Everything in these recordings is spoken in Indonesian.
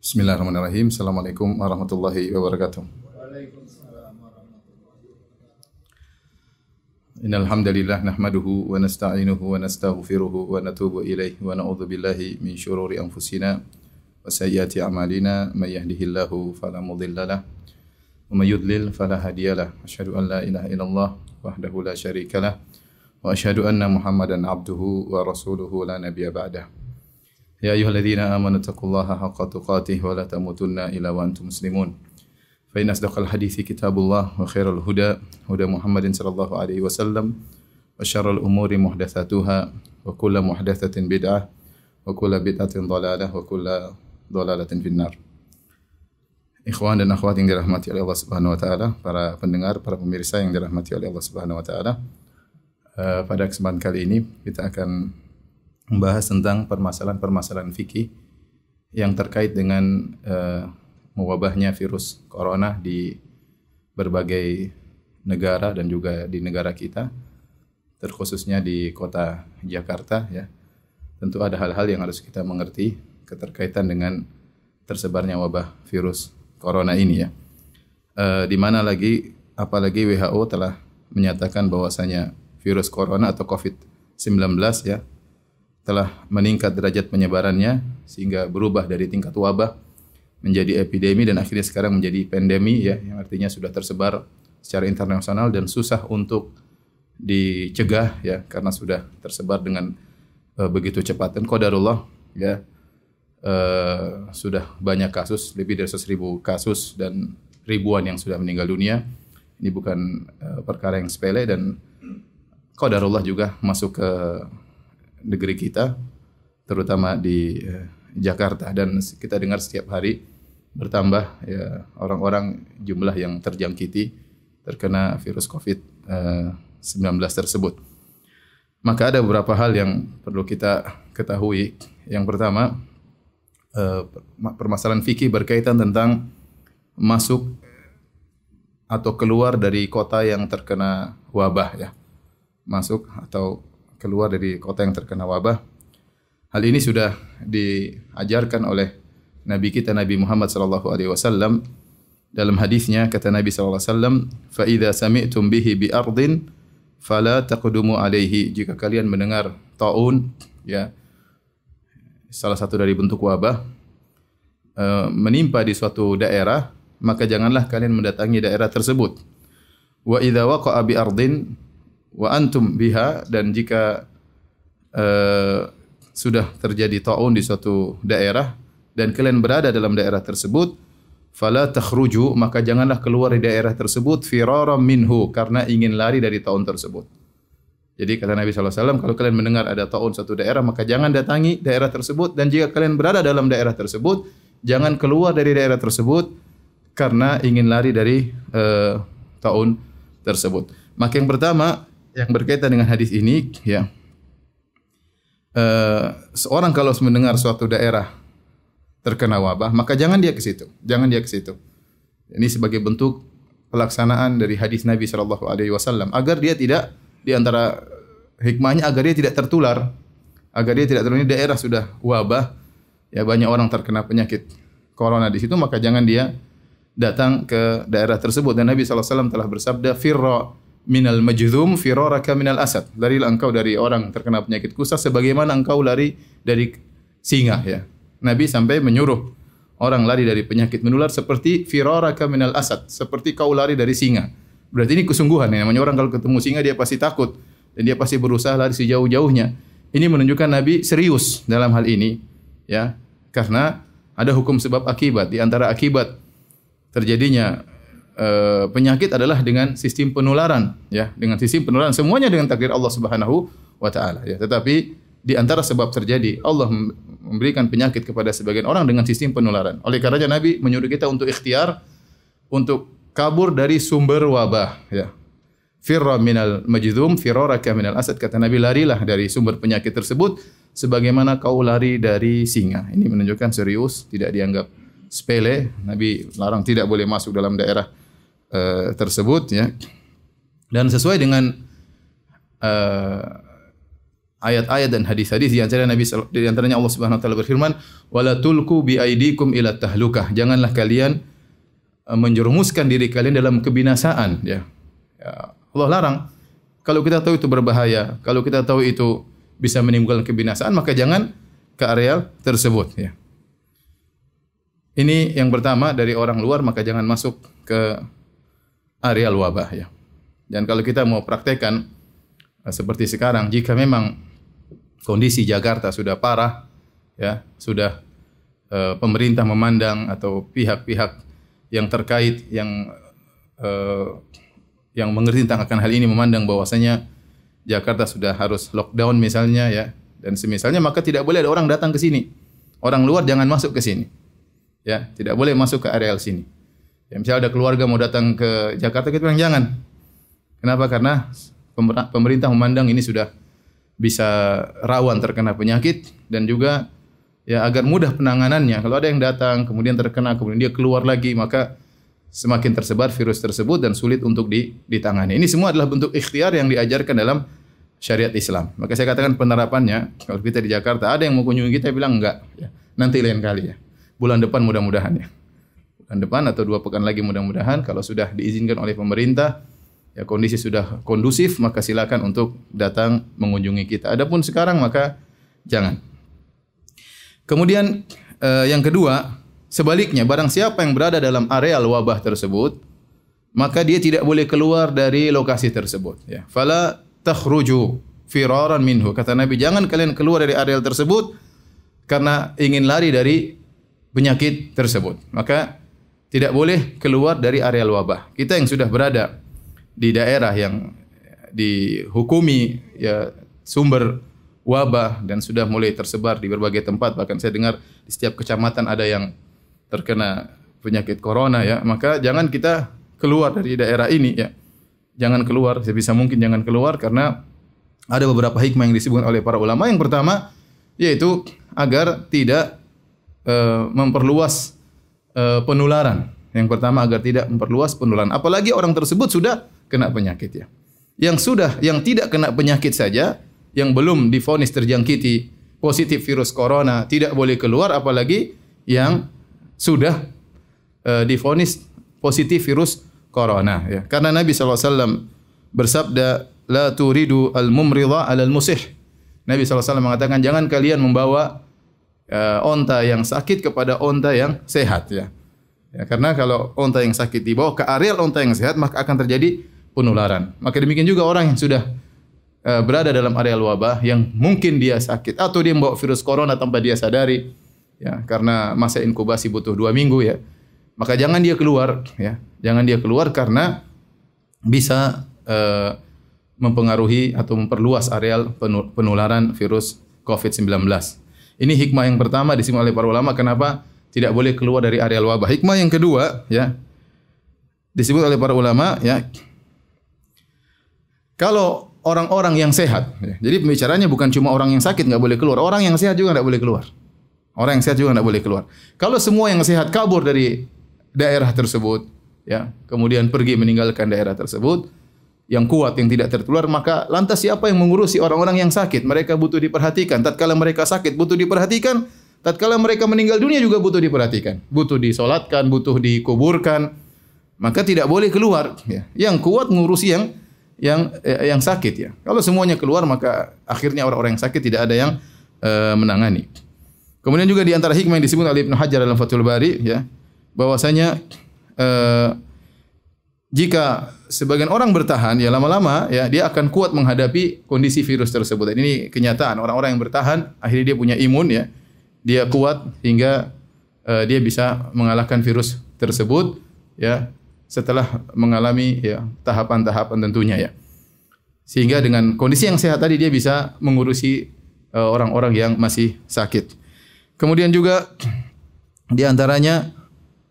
Bismillahirrahmanirrahim. Assalamualaikum warahmatullahi wabarakatuh. إن الحمد لله نحمده ونستعينه ونستغفره ونتوب إليه ونعوذ بالله من شرور أنفسنا وسيئات أعمالنا من يهده الله فلا مضل له ومن يضلل فلا هادي له أشهد أن لا إله إلا الله وحده لا شريك له وأشهد أن محمدا عبده ورسوله لا نبي بعده يا أيها الذين آمنوا اتقوا الله حق تقاته ولا تموتن إلا وأنتم مسلمون فإن أصدق الحديث كتاب الله وخير الهدى هدى محمد صلى الله عليه وسلم وشر الأمور محدثاتها وكل محدثة بدعة وكل بدعة ضلالة وكل ضلالة في النار Ikhwan dan akhwat yang dirahmati oleh Allah Subhanahu wa taala, para pendengar, para pemirsa yang dirahmati oleh Allah Subhanahu wa taala. Uh, pada kesempatan kali ini kita akan membahas tentang permasalahan-permasalahan fikih yang terkait dengan uh, mewabahnya virus corona di berbagai negara dan juga di negara kita, terkhususnya di kota Jakarta ya. Tentu ada hal-hal yang harus kita mengerti keterkaitan dengan tersebarnya wabah virus corona ini ya. Uh, di mana lagi apalagi WHO telah menyatakan bahwasanya virus corona atau COVID-19 ya telah meningkat derajat penyebarannya sehingga berubah dari tingkat wabah menjadi epidemi dan akhirnya sekarang menjadi pandemi ya yang artinya sudah tersebar secara internasional dan susah untuk dicegah ya karena sudah tersebar dengan uh, begitu cepat. Dan qadarullah ya uh, sudah banyak kasus lebih dari 100 ribu kasus dan ribuan yang sudah meninggal dunia. Ini bukan uh, perkara yang sepele dan qadarullah juga masuk ke negeri kita, terutama di uh, Jakarta dan kita dengar setiap hari bertambah ya orang-orang jumlah yang terjangkiti terkena virus COVID-19 eh, tersebut. Maka ada beberapa hal yang perlu kita ketahui. Yang pertama, uh, permasalahan fikih berkaitan tentang masuk atau keluar dari kota yang terkena wabah ya. Masuk atau keluar dari kota yang terkena wabah. Hal ini sudah diajarkan oleh Nabi kita Nabi Muhammad sallallahu alaihi wasallam dalam hadisnya kata Nabi sallallahu alaihi wasallam, "Fa idza sami'tum bihi bi ardin fala taqdumu alaihi." Jika kalian mendengar taun ya salah satu dari bentuk wabah uh, menimpa di suatu daerah, maka janganlah kalian mendatangi daerah tersebut. Wa idza waqa'a bi ardin wa antum biha dan jika uh, sudah terjadi taun di suatu daerah dan kalian berada dalam daerah tersebut fala takhruju maka janganlah keluar dari daerah tersebut firaram minhu karena ingin lari dari taun tersebut. Jadi kata Nabi SAW, kalau kalian mendengar ada taun satu daerah, maka jangan datangi daerah tersebut. Dan jika kalian berada dalam daerah tersebut, jangan keluar dari daerah tersebut karena ingin lari dari uh, taun tersebut. Maka yang pertama, yang berkaitan dengan hadis ini ya. Uh, seorang kalau mendengar suatu daerah terkena wabah maka jangan dia ke situ. Jangan dia ke situ. Ini sebagai bentuk pelaksanaan dari hadis Nabi Shallallahu Alaihi Wasallam agar dia tidak di antara hikmahnya agar dia tidak tertular. Agar dia tidak ini daerah sudah wabah ya banyak orang terkena penyakit corona di situ maka jangan dia datang ke daerah tersebut. Dan Nabi SAW telah bersabda firra minal majdhum firaraka minal asad. Larilah engkau dari orang terkena penyakit kusta sebagaimana engkau lari dari singa ya. Nabi sampai menyuruh orang lari dari penyakit menular seperti firaraka minal asad, seperti kau lari dari singa. Berarti ini kesungguhan ya. Namanya orang kalau ketemu singa dia pasti takut dan dia pasti berusaha lari sejauh-jauhnya. Ini menunjukkan Nabi serius dalam hal ini ya. Karena ada hukum sebab akibat. Di antara akibat terjadinya Eh, penyakit adalah dengan sistem penularan ya. Dengan sistem penularan semuanya dengan takdir Allah Subhanahu wa taala ya. Tetapi di antara sebab terjadi Allah memberikan penyakit kepada sebagian orang dengan sistem penularan. Oleh karenanya Nabi menyuruh kita untuk ikhtiar untuk kabur dari sumber wabah ya. Firra minal majdhum firaraka minal asad. Kata Nabi larilah dari sumber penyakit tersebut sebagaimana kau lari dari singa. Ini menunjukkan serius tidak dianggap sepele. Nabi larang tidak boleh masuk dalam daerah uh, tersebut ya dan sesuai dengan uh, ayat-ayat dan hadis-hadis di antaranya Nabi di antaranya Allah Subhanahu wa taala berfirman, "Wala tulku bi aidikum ila tahlukah." Janganlah kalian uh, menjerumuskan diri kalian dalam kebinasaan ya. ya. Allah larang. Kalau kita tahu itu berbahaya, kalau kita tahu itu bisa menimbulkan kebinasaan, maka jangan ke areal tersebut ya. Ini yang pertama dari orang luar maka jangan masuk ke areal wabah ya. Dan kalau kita mau praktekkan uh, seperti sekarang, jika memang kondisi Jakarta sudah parah, ya sudah e, pemerintah memandang atau pihak-pihak yang terkait yang e, yang mengerti tentang akan hal ini memandang bahwasanya Jakarta sudah harus lockdown misalnya ya dan semisalnya maka tidak boleh ada orang datang ke sini. Orang luar jangan masuk ke sini. Ya, tidak boleh masuk ke areal sini. Ya, misalnya ada keluarga mau datang ke Jakarta kita bilang jangan. Kenapa? Karena pemerintah memandang ini sudah bisa rawan terkena penyakit dan juga ya agar mudah penanganannya. Kalau ada yang datang kemudian terkena kemudian dia keluar lagi maka semakin tersebar virus tersebut dan sulit untuk ditangani. Ini semua adalah bentuk ikhtiar yang diajarkan dalam syariat Islam. Maka saya katakan penerapannya kalau kita di Jakarta ada yang mau kunjungi kita bilang enggak ya. Nanti lain kali ya. Bulan depan mudah-mudahan ya. Bulan depan atau dua pekan lagi mudah-mudahan kalau sudah diizinkan oleh pemerintah ya kondisi sudah kondusif maka silakan untuk datang mengunjungi kita. Adapun sekarang maka jangan. Kemudian eh, yang kedua, sebaliknya barang siapa yang berada dalam areal wabah tersebut, maka dia tidak boleh keluar dari lokasi tersebut ya. Fala takhruju firaran minhu. Kata Nabi, jangan kalian keluar dari areal tersebut karena ingin lari dari penyakit tersebut. Maka tidak boleh keluar dari areal wabah. Kita yang sudah berada di daerah yang dihukumi ya sumber wabah dan sudah mulai tersebar di berbagai tempat. Bahkan saya dengar di setiap kecamatan ada yang terkena penyakit corona ya. Maka jangan kita keluar dari daerah ini ya. Jangan keluar sebisa mungkin jangan keluar karena ada beberapa hikmah yang disebutkan oleh para ulama. Yang pertama yaitu agar tidak uh, memperluas uh, penularan yang pertama agar tidak memperluas penularan apalagi orang tersebut sudah kena penyakit ya. Yang sudah, yang tidak kena penyakit saja, yang belum difonis terjangkiti positif virus corona tidak boleh keluar, apalagi yang sudah uh, difonis positif virus corona. Ya. Karena Nabi SAW bersabda, La turidu al-mumridha al-musih. Nabi SAW mengatakan, jangan kalian membawa uh, onta yang sakit kepada onta yang sehat. Ya. Ya, karena kalau onta yang sakit dibawa ke areal onta yang sehat, maka akan terjadi penularan. Maka demikian juga orang yang sudah uh, berada dalam area wabah yang mungkin dia sakit atau dia membawa virus corona tanpa dia sadari ya karena masa inkubasi butuh dua minggu ya maka jangan dia keluar ya jangan dia keluar karena bisa uh, mempengaruhi atau memperluas areal penularan virus COVID-19. Ini hikmah yang pertama disebut oleh para ulama kenapa tidak boleh keluar dari areal wabah. Hikmah yang kedua ya disebut oleh para ulama ya kalau orang-orang yang sehat, ya, jadi pembicaranya bukan cuma orang yang sakit nggak boleh keluar, orang yang sehat juga nggak boleh keluar. Orang yang sehat juga nggak boleh keluar. Kalau semua yang sehat kabur dari daerah tersebut, ya, kemudian pergi meninggalkan daerah tersebut, yang kuat yang tidak tertular, maka lantas siapa yang mengurusi orang-orang yang sakit? Mereka butuh diperhatikan. Tatkala mereka sakit butuh diperhatikan, tatkala mereka meninggal dunia juga butuh diperhatikan. Butuh disolatkan, butuh dikuburkan. Maka tidak boleh keluar. Ya. Yang kuat mengurusi yang yang eh, yang sakit ya. Kalau semuanya keluar maka akhirnya orang-orang yang sakit tidak ada yang eh, menangani. Kemudian juga di antara hikmah yang disebut oleh Ibnu Hajar dalam Fathul Bari ya, bahwasanya eh, jika sebagian orang bertahan ya lama-lama ya dia akan kuat menghadapi kondisi virus tersebut. Ini kenyataan orang-orang yang bertahan akhirnya dia punya imun ya. Dia kuat hingga uh, dia bisa mengalahkan virus tersebut ya setelah mengalami ya tahapan-tahapan tentunya ya. Sehingga dengan kondisi yang sehat tadi dia bisa mengurusi uh, orang-orang yang masih sakit. Kemudian juga di antaranya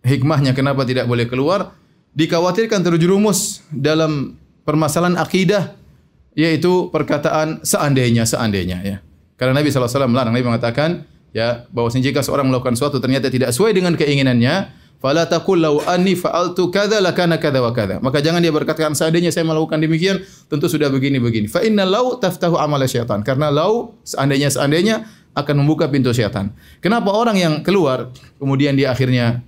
hikmahnya kenapa tidak boleh keluar dikhawatirkan terjerumus dalam permasalahan akidah yaitu perkataan seandainya seandainya ya. Karena Nabi SAW melarang Nabi mengatakan ya bahwa jika seorang melakukan sesuatu ternyata tidak sesuai dengan keinginannya Fala taqul law anni fa'altu kadza lakana kadza wa kadza. Maka jangan dia berkatakan seandainya saya melakukan demikian tentu sudah begini begini. Fa inna law taftahu amala syaitan. Karena law seandainya seandainya akan membuka pintu syaitan. Kenapa orang yang keluar kemudian dia akhirnya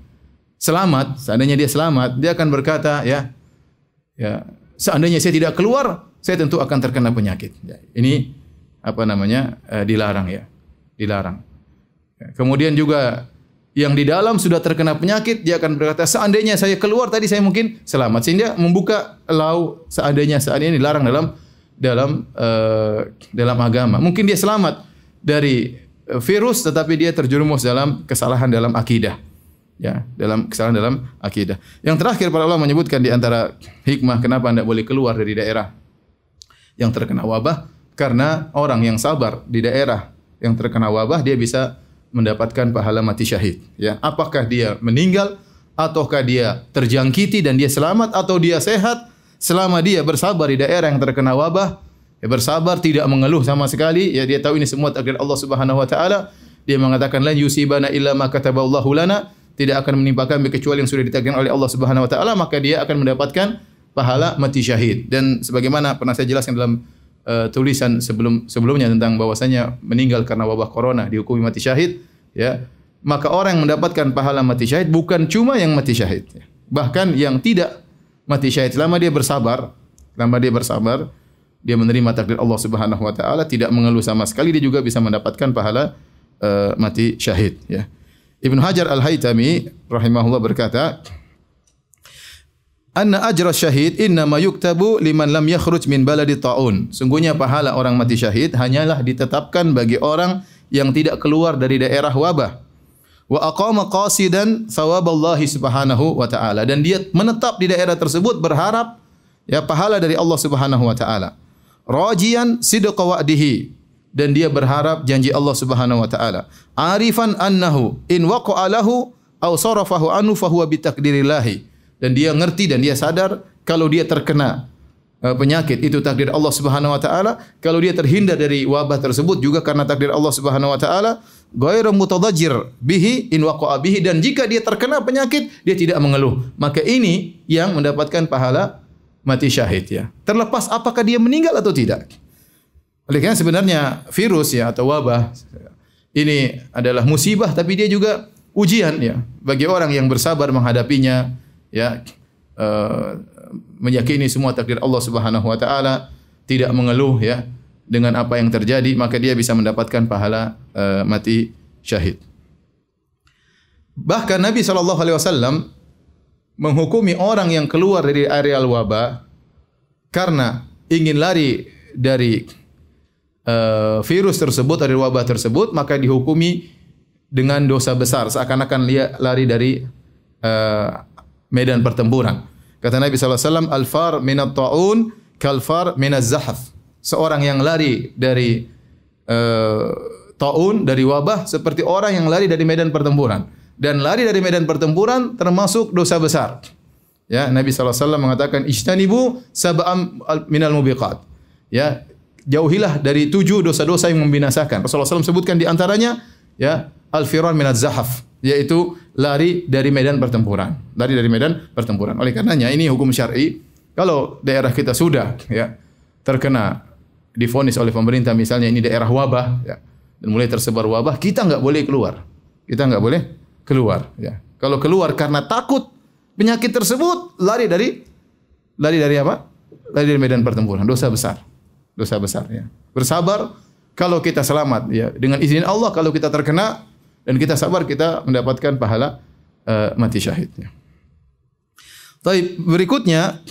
selamat, seandainya dia selamat, dia akan berkata ya ya seandainya saya tidak keluar, saya tentu akan terkena penyakit. Ya, ini apa namanya? Eh, dilarang ya. Dilarang. Ya, kemudian juga yang di dalam sudah terkena penyakit, dia akan berkata, seandainya saya keluar tadi saya mungkin selamat. Sehingga membuka lau seandainya seandainya dilarang dalam dalam uh, dalam agama. Mungkin dia selamat dari eh, virus, tetapi dia terjerumus dalam kesalahan dalam akidah. Ya, dalam kesalahan dalam akidah. Yang terakhir para ulama menyebutkan di antara hikmah kenapa anda boleh keluar dari daerah yang terkena wabah karena orang yang sabar di daerah yang terkena wabah dia bisa mendapatkan pahala mati syahid. Ya, apakah dia meninggal ataukah dia terjangkiti dan dia selamat atau dia sehat selama dia bersabar di daerah yang terkena wabah, ya bersabar tidak mengeluh sama sekali, ya dia tahu ini semua takdir Allah Subhanahu wa taala. Dia mengatakan la yusibana illa ma kataballahu lana, tidak akan menimpa kami kecuali yang sudah ditakdirkan oleh Allah Subhanahu wa taala, maka dia akan mendapatkan pahala mati syahid. Dan sebagaimana pernah saya jelaskan dalam uh, tulisan sebelum sebelumnya tentang bahwasanya meninggal karena wabah corona dihukumi mati syahid, ya maka orang yang mendapatkan pahala mati syahid bukan cuma yang mati syahid, ya. bahkan yang tidak mati syahid selama dia bersabar, selama dia bersabar, dia menerima takdir Allah Subhanahu wa taala, tidak mengeluh sama sekali, dia juga bisa mendapatkan pahala uh, mati syahid, ya. Ibnu Hajar Al-Haytami rahimahullah berkata, Anna ajra syahid inna ma yuktabu liman lam yakhruj min baladi taun. Sungguhnya pahala orang mati syahid hanyalah ditetapkan bagi orang yang tidak keluar dari daerah wabah. Wa aqama qasidan thawaballahi subhanahu wa ta'ala. Dan dia menetap di daerah tersebut berharap ya pahala dari Allah subhanahu wa ta'ala. Rajian sidqa wa'dihi. Dan dia berharap janji Allah subhanahu wa ta'ala. Arifan annahu in waqa'a lahu aw sarafahu anhu fahuwa bitakdirillahi dan dia ngerti dan dia sadar kalau dia terkena uh, penyakit itu takdir Allah Subhanahu wa taala, kalau dia terhindar dari wabah tersebut juga karena takdir Allah Subhanahu wa taala, ghairu mutadajjir bihi in waqa'a bihi dan jika dia terkena penyakit dia tidak mengeluh. Maka ini yang mendapatkan pahala mati syahid ya. Terlepas apakah dia meninggal atau tidak. Oleh karena sebenarnya virus ya atau wabah ini adalah musibah tapi dia juga ujian ya bagi orang yang bersabar menghadapinya ya uh, meyakini semua takdir Allah Subhanahu wa taala, tidak mengeluh ya dengan apa yang terjadi, maka dia bisa mendapatkan pahala uh, mati syahid. Bahkan Nabi sallallahu alaihi wasallam menghukumi orang yang keluar dari areal wabah karena ingin lari dari uh, virus tersebut dari wabah tersebut maka dihukumi dengan dosa besar seakan-akan dia lari dari uh, medan pertempuran. Kata Nabi SAW, Al-far minat ta'un, kalfar minat zahaf. Seorang yang lari dari uh, ta'un, dari wabah, seperti orang yang lari dari medan pertempuran. Dan lari dari medan pertempuran termasuk dosa besar. Ya, Nabi SAW mengatakan, Ishtanibu sab'am minal mubiqat. Ya, jauhilah dari tujuh dosa-dosa yang membinasakan. Rasulullah SAW sebutkan di antaranya, ya, al-firar minat zahaf yaitu lari dari medan pertempuran. Lari dari medan pertempuran. Oleh karenanya ini hukum syar'i. Kalau daerah kita sudah ya terkena difonis oleh pemerintah misalnya ini daerah wabah ya dan mulai tersebar wabah, kita nggak boleh keluar. Kita nggak boleh keluar ya. Kalau keluar karena takut penyakit tersebut, lari dari lari dari apa? Lari dari medan pertempuran. Dosa besar. Dosa besar ya. Bersabar kalau kita selamat ya dengan izin Allah kalau kita terkena dan kita sabar kita mendapatkan pahala uh, mati syahidnya. Tapi berikutnya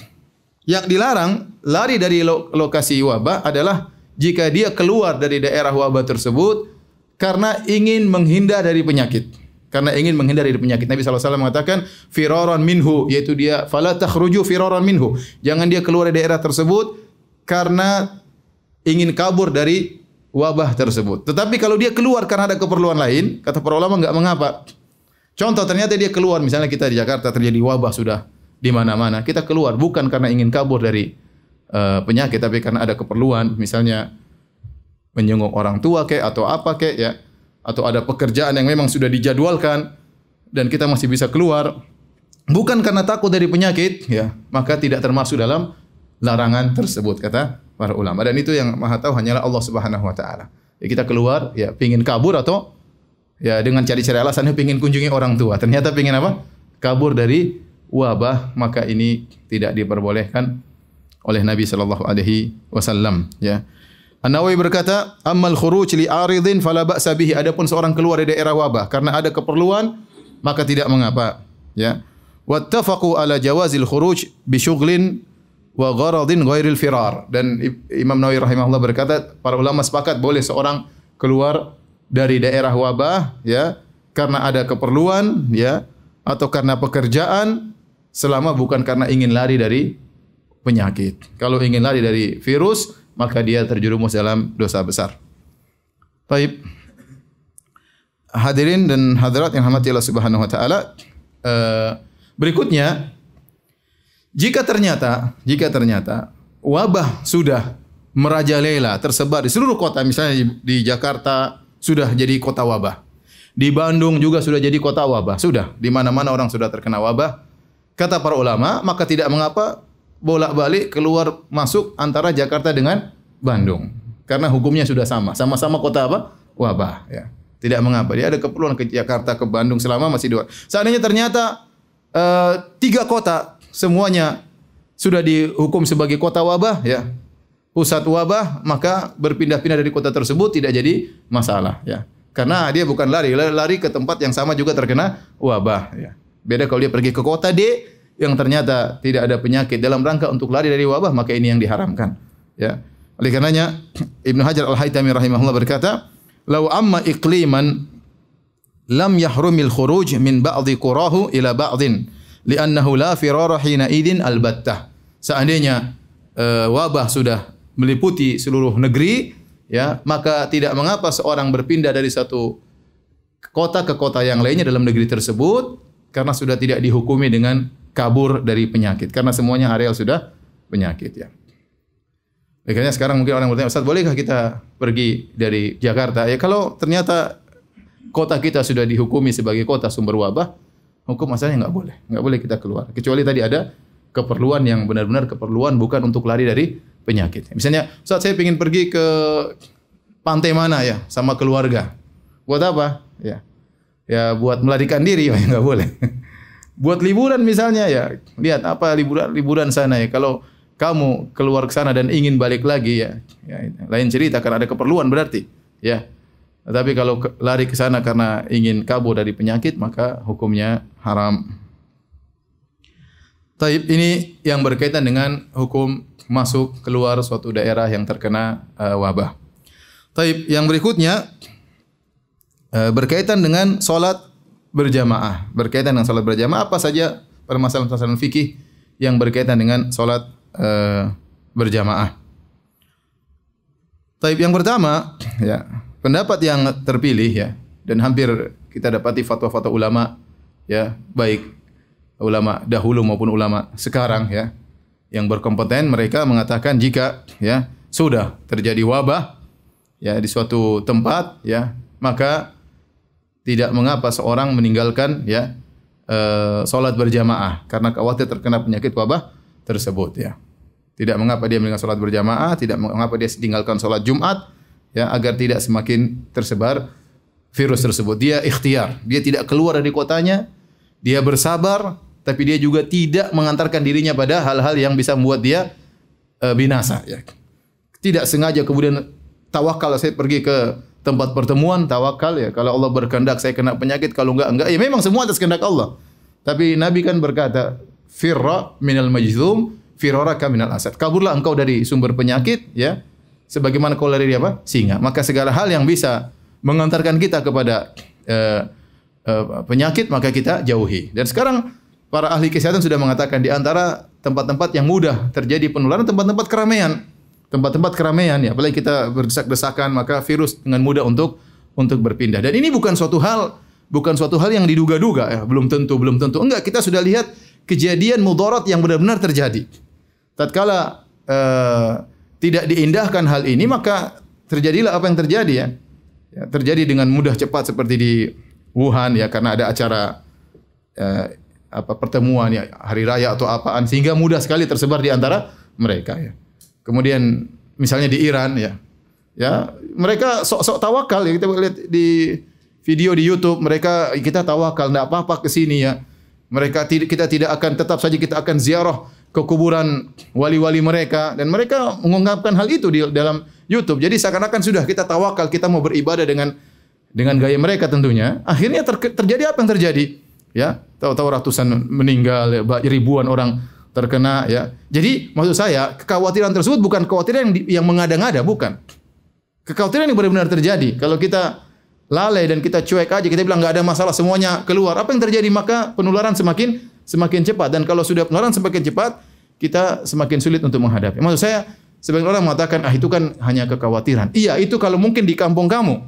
yang dilarang lari dari lokasi wabah adalah jika dia keluar dari daerah wabah tersebut karena ingin menghindar dari penyakit. Karena ingin menghindar dari penyakit. Nabi SAW mengatakan, firaran minhu, yaitu dia, fala takhruju firaran minhu. Jangan dia keluar dari daerah tersebut karena ingin kabur dari wabah tersebut. Tetapi kalau dia keluar karena ada keperluan lain, kata para ulama enggak mengapa. Contoh ternyata dia keluar, misalnya kita di Jakarta terjadi wabah sudah di mana-mana, kita keluar bukan karena ingin kabur dari uh, penyakit, tapi karena ada keperluan, misalnya menjenguk orang tua kek atau apa kek ya, atau ada pekerjaan yang memang sudah dijadwalkan dan kita masih bisa keluar, bukan karena takut dari penyakit, ya, maka tidak termasuk dalam larangan tersebut kata para ulama. Dan itu yang Maha tahu hanyalah Allah Subhanahu wa taala. Ya, kita keluar ya pingin kabur atau ya dengan cari-cari alasannya pingin kunjungi orang tua. Ternyata pingin apa? Kabur dari wabah, maka ini tidak diperbolehkan oleh Nabi sallallahu alaihi wasallam, ya. An-Nawawi berkata, "Ammal khuruj li aridin fala ba'sa bihi." Adapun seorang keluar dari daerah wabah karena ada keperluan, maka tidak mengapa, ya. Wattafaqu ala jawazil khuruj bi syughlin wa gharadin ghairil firar. Dan Imam Nawawi rahimahullah berkata, para ulama sepakat boleh seorang keluar dari daerah wabah, ya, karena ada keperluan, ya, atau karena pekerjaan selama bukan karena ingin lari dari penyakit. Kalau ingin lari dari virus, maka dia terjerumus dalam dosa besar. Baik. Hadirin dan hadirat yang hamati Allah Subhanahu wa taala, uh, berikutnya jika ternyata jika ternyata wabah sudah merajalela tersebar di seluruh kota misalnya di, di Jakarta sudah jadi kota wabah. Di Bandung juga sudah jadi kota wabah, sudah di mana-mana orang sudah terkena wabah. Kata para ulama, maka tidak mengapa bolak-balik keluar masuk antara Jakarta dengan Bandung. Karena hukumnya sudah sama. Sama-sama kota apa? Wabah. Ya. Tidak mengapa. Dia ada keperluan ke Jakarta, ke Bandung selama masih dua. Seandainya ternyata uh, tiga kota semuanya sudah dihukum sebagai kota wabah, ya pusat wabah, maka berpindah-pindah dari kota tersebut tidak jadi masalah. Ya. Karena dia bukan lari, lari ke tempat yang sama juga terkena wabah. Ya. Beda kalau dia pergi ke kota D, yang ternyata tidak ada penyakit dalam rangka untuk lari dari wabah maka ini yang diharamkan ya oleh karenanya Ibnu Hajar Al-Haytami rahimahullah berkata lau amma iqliman lam yahrumil khuruj min ba'dhi qurahu ila ba'dhin li'annahu la firara hina idin albattah seandainya uh, wabah sudah meliputi seluruh negeri ya maka tidak mengapa seorang berpindah dari satu kota ke kota yang lainnya dalam negeri tersebut karena sudah tidak dihukumi dengan kabur dari penyakit karena semuanya areal sudah penyakit ya. Makanya sekarang mungkin orang bertanya, Ustaz, bolehkah kita pergi dari Jakarta? Ya kalau ternyata kota kita sudah dihukumi sebagai kota sumber wabah, hukum asalnya nggak boleh, nggak boleh kita keluar. Kecuali tadi ada keperluan yang benar-benar keperluan bukan untuk lari dari penyakit. Misalnya, saat saya ingin pergi ke pantai mana ya? Sama keluarga, buat apa? Ya, ya buat melarikan diri, ya nggak boleh. buat liburan misalnya ya. Lihat apa liburan liburan sana ya. Kalau kamu keluar ke sana dan ingin balik lagi ya, ya lain cerita karena ada keperluan berarti. Ya tapi kalau lari ke sana karena ingin kabur dari penyakit maka hukumnya haram. Taib ini yang berkaitan dengan hukum masuk keluar suatu daerah yang terkena uh, wabah. Taib yang berikutnya uh, berkaitan dengan solat berjamaah. Berkaitan dengan salat berjamaah apa saja permasalahan-permasalahan fikih yang berkaitan dengan salat uh, berjamaah. Taib yang pertama, ya, pendapat yang terpilih ya dan hampir kita dapati fatwa-fatwa ulama ya, baik ulama dahulu maupun ulama sekarang ya yang berkompeten mereka mengatakan jika ya sudah terjadi wabah ya di suatu tempat ya maka tidak mengapa seorang meninggalkan ya e, salat berjamaah karena khawatir terkena penyakit wabah tersebut ya. Tidak mengapa dia meninggalkan salat berjamaah, tidak mengapa dia meninggalkan salat Jumat ya agar tidak semakin tersebar virus tersebut. Dia ikhtiar, dia tidak keluar dari kotanya, dia bersabar tapi dia juga tidak mengantarkan dirinya pada hal-hal yang bisa membuat dia e, binasa ya. Tidak sengaja kemudian tawakal saya pergi ke tempat pertemuan tawakal ya. Kalau Allah berkehendak saya kena penyakit, kalau enggak enggak. Ya memang semua atas kehendak Allah. Tapi Nabi kan berkata, "Firra minal majzum, firaraka minal asad." Kaburlah engkau dari sumber penyakit ya. Sebagaimana kau lari dari apa? Singa. Maka segala hal yang bisa mengantarkan kita kepada uh, uh, penyakit maka kita jauhi. Dan sekarang para ahli kesehatan sudah mengatakan di antara tempat-tempat yang mudah terjadi penularan tempat-tempat keramaian tempat-tempat keramaian ya, apalagi kita berdesak-desakan maka virus dengan mudah untuk untuk berpindah. Dan ini bukan suatu hal bukan suatu hal yang diduga-duga ya, belum tentu, belum tentu. Enggak, kita sudah lihat kejadian mudarat yang benar-benar terjadi. Tatkala uh, tidak diindahkan hal ini maka terjadilah apa yang terjadi ya. ya terjadi dengan mudah cepat seperti di Wuhan ya karena ada acara uh, apa pertemuan ya hari raya atau apaan sehingga mudah sekali tersebar di antara mereka ya. Kemudian misalnya di Iran ya. Ya, mereka sok-sok tawakal ya kita lihat di video di YouTube mereka kita tawakal enggak apa-apa ke sini ya. Mereka kita tidak akan tetap saja kita akan ziarah ke kuburan wali-wali mereka dan mereka mengungkapkan hal itu di dalam YouTube. Jadi seakan-akan sudah kita tawakal, kita mau beribadah dengan dengan gaya mereka tentunya. Akhirnya ter, terjadi apa yang terjadi? Ya, tahu-tahu ratusan meninggal, ya, ribuan orang terkena ya. Jadi maksud saya kekhawatiran tersebut bukan kekhawatiran yang, yang mengada-ngada, bukan. Kekhawatiran yang benar-benar terjadi. Kalau kita lalai dan kita cuek aja, kita bilang nggak ada masalah, semuanya keluar. Apa yang terjadi? Maka penularan semakin semakin cepat. Dan kalau sudah penularan semakin cepat, kita semakin sulit untuk menghadapi. Maksud saya, sebagian orang mengatakan, ah itu kan hanya kekhawatiran. Iya, itu kalau mungkin di kampung kamu.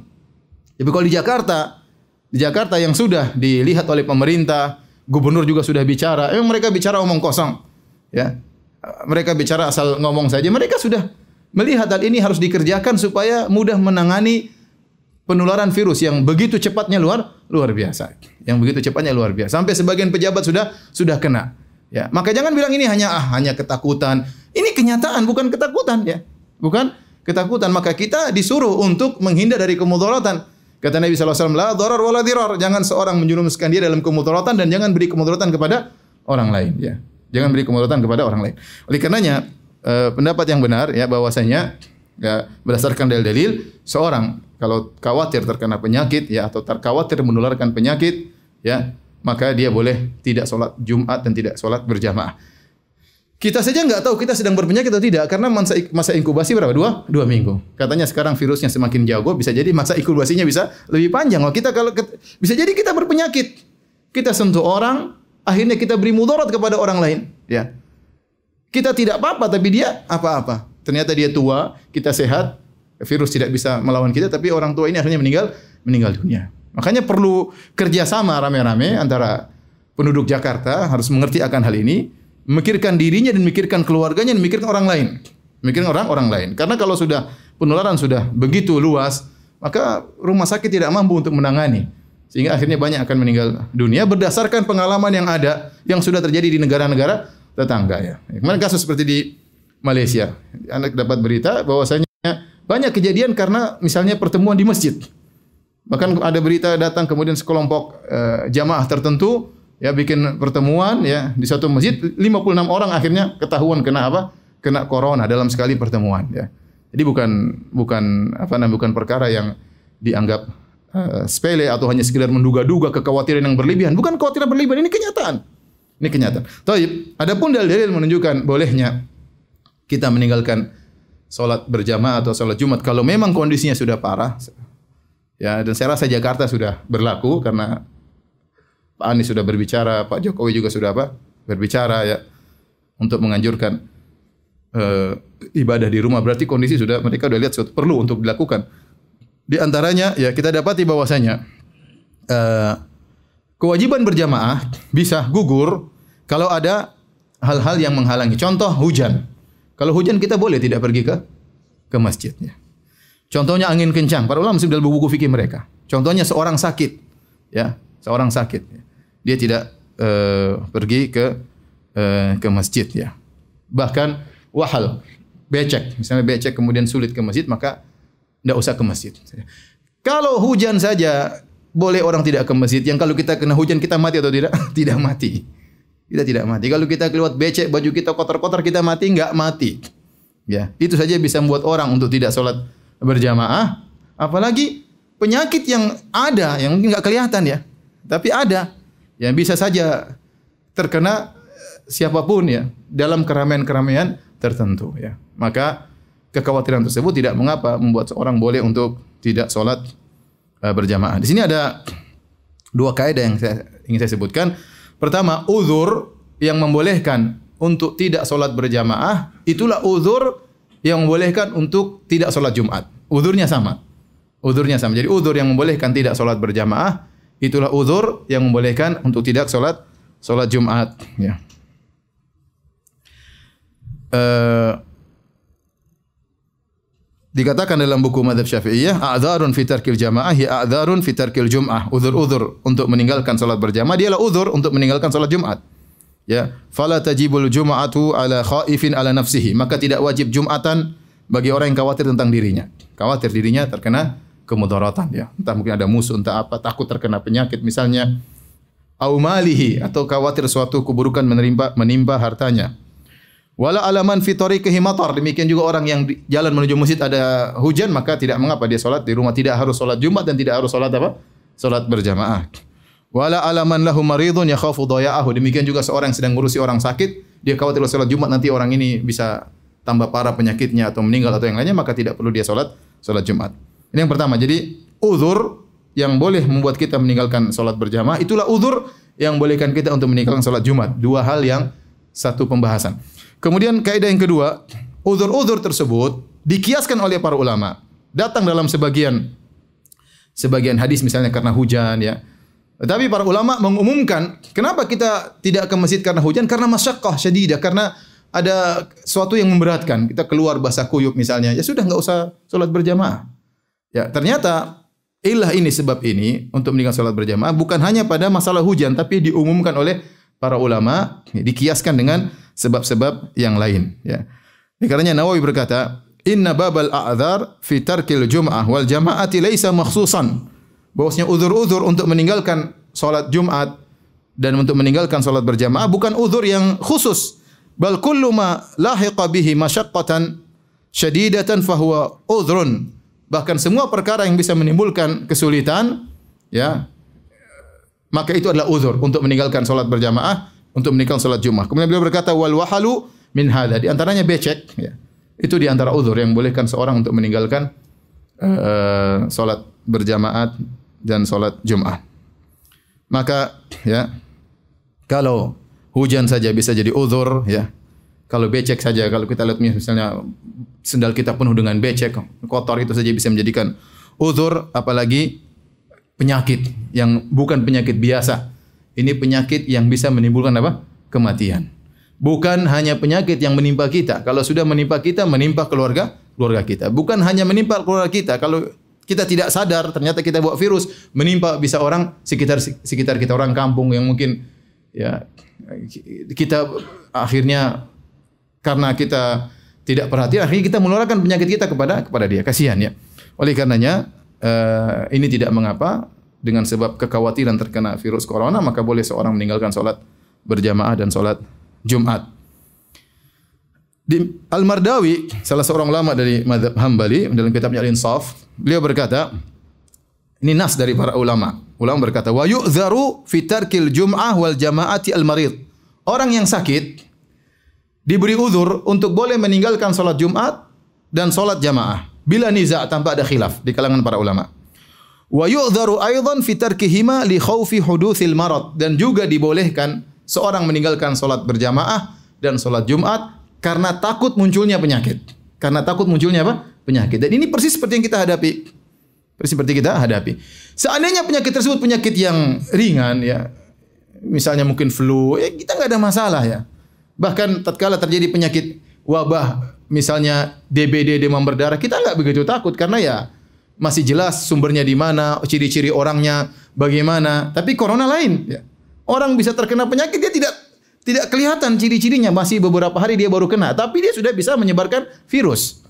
Tapi kalau di Jakarta, di Jakarta yang sudah dilihat oleh pemerintah, gubernur juga sudah bicara, emang mereka bicara omong kosong. Ya, mereka bicara asal ngomong saja. Mereka sudah melihat hal ini harus dikerjakan supaya mudah menangani penularan virus yang begitu cepatnya luar luar biasa. Yang begitu cepatnya luar biasa. Sampai sebagian pejabat sudah sudah kena. Ya, maka jangan bilang ini hanya ah hanya ketakutan. Ini kenyataan bukan ketakutan ya. Bukan ketakutan. Maka kita disuruh untuk menghindar dari kemudaratan. Kata Nabi SAW, la dharar wala dirar. Jangan seorang menjerumuskan dia dalam kemudaratan dan jangan beri kemudaratan kepada orang lain. Ya. Jangan beri kemudaratan kepada orang lain. Oleh karenanya, eh, pendapat yang benar ya bahwasanya ya, berdasarkan dalil-dalil seorang kalau khawatir terkena penyakit ya atau terkhawatir menularkan penyakit ya maka dia boleh tidak sholat Jumat dan tidak sholat berjamaah. Kita saja nggak tahu kita sedang berpenyakit atau tidak karena masa, masa inkubasi berapa dua dua minggu. Katanya sekarang virusnya semakin jago bisa jadi masa inkubasinya bisa lebih panjang. Kalau kita kalau bisa jadi kita berpenyakit, kita sentuh orang, akhirnya kita beri mudarat kepada orang lain. Ya, kita tidak apa-apa tapi dia apa-apa. Ternyata dia tua, kita sehat, virus tidak bisa melawan kita, tapi orang tua ini akhirnya meninggal meninggal dunia. Makanya perlu kerjasama rame-rame antara penduduk Jakarta harus mengerti akan hal ini, memikirkan dirinya dan memikirkan keluarganya dan memikirkan orang lain. Memikirkan orang orang lain. Karena kalau sudah penularan sudah begitu luas, maka rumah sakit tidak mampu untuk menangani. Sehingga akhirnya banyak akan meninggal dunia berdasarkan pengalaman yang ada yang sudah terjadi di negara-negara tetangga ya. Kemarin kasus seperti di Malaysia. Anak dapat berita bahwasanya banyak kejadian karena misalnya pertemuan di masjid. Bahkan ada berita datang kemudian sekelompok uh, jamaah tertentu ya bikin pertemuan ya di satu masjid 56 orang akhirnya ketahuan kena apa? Kena corona dalam sekali pertemuan ya. Jadi bukan bukan apa namanya bukan perkara yang dianggap uh, sepele atau hanya sekedar menduga-duga kekhawatiran yang berlebihan. Bukan kekhawatiran berlebihan, ini kenyataan. Ini kenyataan. Taib, adapun dalil-dalil menunjukkan bolehnya kita meninggalkan sholat berjamaah atau sholat Jumat. Kalau memang kondisinya sudah parah ya dan saya rasa Jakarta sudah berlaku karena Pak Anies sudah berbicara, Pak Jokowi juga sudah apa berbicara ya untuk menganjurkan uh, ibadah di rumah. Berarti kondisi sudah mereka sudah lihat perlu untuk dilakukan. Di antaranya ya kita dapati bahwasanya uh, kewajiban berjamaah bisa gugur kalau ada hal-hal yang menghalangi. Contoh hujan kalau hujan kita boleh tidak pergi ke ke masjidnya. Contohnya angin kencang. Para ulama dalam buku fikih mereka. Contohnya seorang sakit, ya, seorang sakit. Dia tidak uh, pergi ke uh, ke masjid, ya. Bahkan wahal, becek, misalnya becek kemudian sulit ke masjid, maka tidak usah ke masjid. Kalau hujan saja boleh orang tidak ke masjid. Yang kalau kita kena hujan kita mati atau tidak? tidak mati. Kita tidak mati. Kalau kita keluar becek, baju kita kotor-kotor, kita mati enggak mati. Ya, itu saja bisa membuat orang untuk tidak sholat berjamaah. Apalagi penyakit yang ada, yang enggak kelihatan ya. Tapi ada. Yang bisa saja terkena siapa pun ya dalam keramaian-keramaian tertentu ya. Maka kekhawatiran tersebut tidak mengapa membuat seorang boleh untuk tidak sholat uh, berjamaah. Di sini ada dua kaidah yang saya ingin saya sebutkan. Pertama, uzur yang membolehkan untuk tidak sholat berjamaah, itulah uzur yang membolehkan untuk tidak sholat Jumat. Uzurnya sama. Uzurnya sama. Jadi uzur yang membolehkan tidak sholat berjamaah, itulah uzur yang membolehkan untuk tidak sholat sholat Jumat. Ya. Uh, dikatakan dalam buku madhab syafi'iyah, a'dzarun fi tarkil jamaah ya a'dzarun fi tarkil jum'ah. Uzur-uzur untuk meninggalkan salat berjamaah dialah uzur untuk meninggalkan salat Jumat. Ya, fala tajibul jum'atu ala khaifin ala nafsihi. Maka tidak wajib Jumatan bagi orang yang khawatir tentang dirinya. Khawatir dirinya terkena kemudaratan ya. Entah mungkin ada musuh, entah apa, takut terkena penyakit misalnya. Au malihi atau khawatir suatu keburukan menimpa menimpa hartanya. Wala alaman fitori kehimator. Demikian juga orang yang jalan menuju masjid ada hujan maka tidak mengapa dia solat di rumah tidak harus solat Jumat dan tidak harus solat apa? Solat berjamaah. Wala alaman lahu maridun yakhafu daya'ahu. Demikian juga seorang yang sedang ngurusi orang sakit, dia khawatir solat Jumat nanti orang ini bisa tambah parah penyakitnya atau meninggal atau yang lainnya maka tidak perlu dia solat solat Jumat. Ini yang pertama. Jadi uzur yang boleh membuat kita meninggalkan solat berjamaah itulah uzur yang bolehkan kita untuk meninggalkan solat Jumat. Dua hal yang satu pembahasan. Kemudian kaidah yang kedua, uzur-uzur tersebut dikiaskan oleh para ulama. Datang dalam sebagian sebagian hadis misalnya karena hujan ya. Tetapi para ulama mengumumkan, kenapa kita tidak ke masjid karena hujan? Karena masyakkah syadidah, karena ada sesuatu yang memberatkan. Kita keluar basah kuyup misalnya, ya sudah nggak usah sholat berjamaah. Ya, ternyata ilah ini sebab ini untuk meninggalkan sholat berjamaah bukan hanya pada masalah hujan, tapi diumumkan oleh para ulama, dikiaskan dengan sebab-sebab yang lain ya. Ini karenanya Nawawi berkata, "Inna babal a'dzar fi tarkil jum'ah wal jama'ati laisa makhsusan." Bahwasanya uzur-uzur untuk meninggalkan salat Jumat dan untuk meninggalkan salat berjamaah bukan uzur yang khusus, bal kullu ma lahiqa bihi masyaqqatan syadidatan fahuwa uzrun. Bahkan semua perkara yang bisa menimbulkan kesulitan ya maka itu adalah uzur untuk meninggalkan salat berjamaah untuk meninggalkan salat Jumat. Kemudian beliau berkata wal wahalu min hadza. Di antaranya becek ya. Itu di antara uzur yang bolehkan seorang untuk meninggalkan uh, salat berjamaat dan salat Jumat. Maka ya kalau hujan saja bisa jadi uzur ya. Kalau becek saja kalau kita lihat misalnya sendal kita penuh dengan becek, kotor itu saja bisa menjadikan uzur apalagi penyakit yang bukan penyakit biasa ini penyakit yang bisa menimbulkan apa? Kematian. Bukan hanya penyakit yang menimpa kita. Kalau sudah menimpa kita, menimpa keluarga keluarga kita. Bukan hanya menimpa keluarga kita. Kalau kita tidak sadar, ternyata kita bawa virus, menimpa bisa orang sekitar sekitar kita orang kampung yang mungkin ya kita akhirnya karena kita tidak perhatian akhirnya kita menularkan penyakit kita kepada kepada dia kasihan ya oleh karenanya uh, ini tidak mengapa dengan sebab kekhawatiran terkena virus corona maka boleh seorang meninggalkan sholat berjamaah dan sholat Jumat. Di Al-Mardawi, salah seorang ulama dari madhab Hambali, dalam kitabnya Al-Insaf, beliau berkata, ini nas dari para ulama. Ulama berkata, wa yu'zaru fi tarkil jum'ah wal jama'ati al-marid. Orang yang sakit diberi uzur untuk boleh meninggalkan sholat Jumat dan sholat jamaah. Bila niza tanpa ada khilaf di kalangan para ulama. Wa yu'dharu aidan fi tarkihima li khaufi hudutsil marad dan juga dibolehkan seorang meninggalkan salat berjamaah dan salat Jumat karena takut munculnya penyakit. Karena takut munculnya apa? Penyakit. Dan ini persis seperti yang kita hadapi. Persis seperti kita hadapi. Seandainya penyakit tersebut penyakit yang ringan ya, misalnya mungkin flu, ya kita nggak ada masalah ya. Bahkan tatkala terjadi penyakit wabah, misalnya DBD demam berdarah, kita nggak begitu takut karena ya masih jelas sumbernya di mana, ciri-ciri orangnya bagaimana. Tapi corona lain. Ya. Orang bisa terkena penyakit dia tidak tidak kelihatan ciri-cirinya masih beberapa hari dia baru kena, tapi dia sudah bisa menyebarkan virus.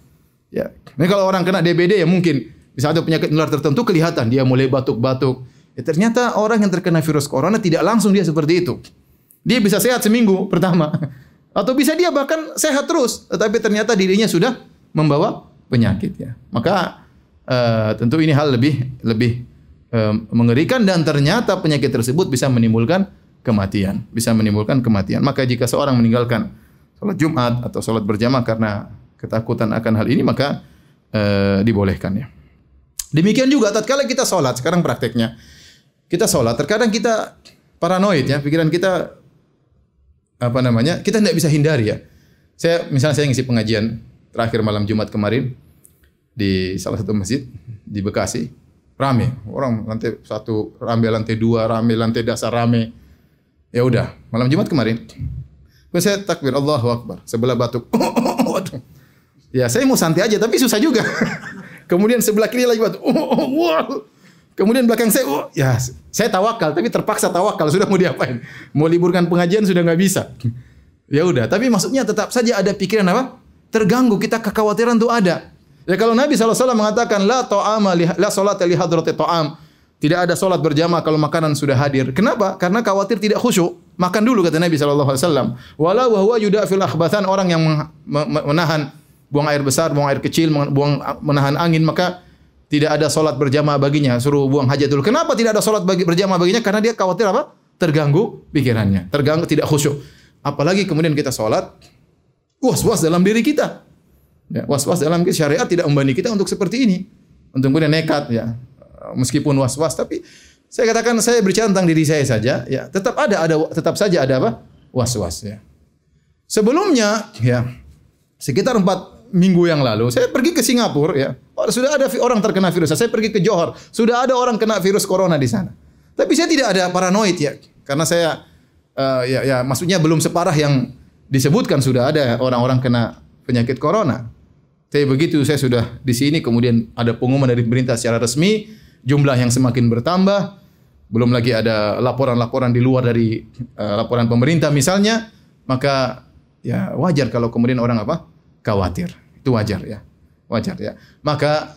Ya. Ini kalau orang kena DBD ya mungkin bisa ada penyakit menular tertentu kelihatan dia mulai batuk-batuk. Ya, ternyata orang yang terkena virus corona tidak langsung dia seperti itu. Dia bisa sehat seminggu pertama. Atau bisa dia bahkan sehat terus, tetapi ternyata dirinya sudah membawa penyakit ya. Maka uh, tentu ini hal lebih lebih uh, mengerikan dan ternyata penyakit tersebut bisa menimbulkan kematian, bisa menimbulkan kematian. Maka jika seorang meninggalkan salat Jumat atau salat berjamaah karena ketakutan akan hal ini maka uh, dibolehkan ya. Demikian juga tatkala kita salat, sekarang prakteknya. Kita salat, terkadang kita paranoid ya, pikiran kita apa namanya? Kita tidak bisa hindari ya. Saya misalnya saya ngisi pengajian terakhir malam Jumat kemarin, di salah satu masjid di Bekasi rame orang lantai satu rame lantai dua rame lantai dasar rame ya udah malam Jumat kemarin saya takbir Allahu Akbar sebelah batuk waduh Ya, saya mau santai aja tapi susah juga. Kemudian sebelah kiri lagi batu. Oh, wow. Kemudian belakang saya, oh, ya saya tawakal tapi terpaksa tawakal sudah mau diapain? Mau liburkan pengajian sudah nggak bisa. Ya udah, tapi maksudnya tetap saja ada pikiran apa? Terganggu kita kekhawatiran itu ada. Ya kalau Nabi SAW mengatakan la ta'ama la salat li hadrati ta'am. Tidak ada solat berjamaah kalau makanan sudah hadir. Kenapa? Karena khawatir tidak khusyuk. Makan dulu kata Nabi SAW. Walau wa huwa yudafil akhbathan orang yang menahan buang air besar, buang air kecil, buang menahan angin maka tidak ada solat berjamaah baginya. Suruh buang hajat dulu. Kenapa tidak ada solat bagi berjamaah baginya? Karena dia khawatir apa? Terganggu pikirannya, terganggu tidak khusyuk. Apalagi kemudian kita solat, was-was dalam diri kita. Ya, was-was dalam syariat tidak membani kita untuk seperti ini. Untuk kemudian nekat ya. Meskipun was-was tapi saya katakan saya berbicara tentang diri saya saja ya. Tetap ada ada tetap saja ada apa? Was-was ya. Sebelumnya ya sekitar empat minggu yang lalu saya pergi ke Singapura ya. Oh, sudah ada orang terkena virus. Saya pergi ke Johor. Sudah ada orang kena virus corona di sana. Tapi saya tidak ada paranoid ya. Karena saya uh, ya ya maksudnya belum separah yang disebutkan sudah ada orang-orang kena penyakit corona tapi begitu saya sudah di sini kemudian ada pengumuman dari pemerintah secara resmi jumlah yang semakin bertambah, belum lagi ada laporan-laporan di luar dari uh, laporan pemerintah misalnya, maka ya wajar kalau kemudian orang apa? khawatir. Itu wajar ya. Wajar ya. Maka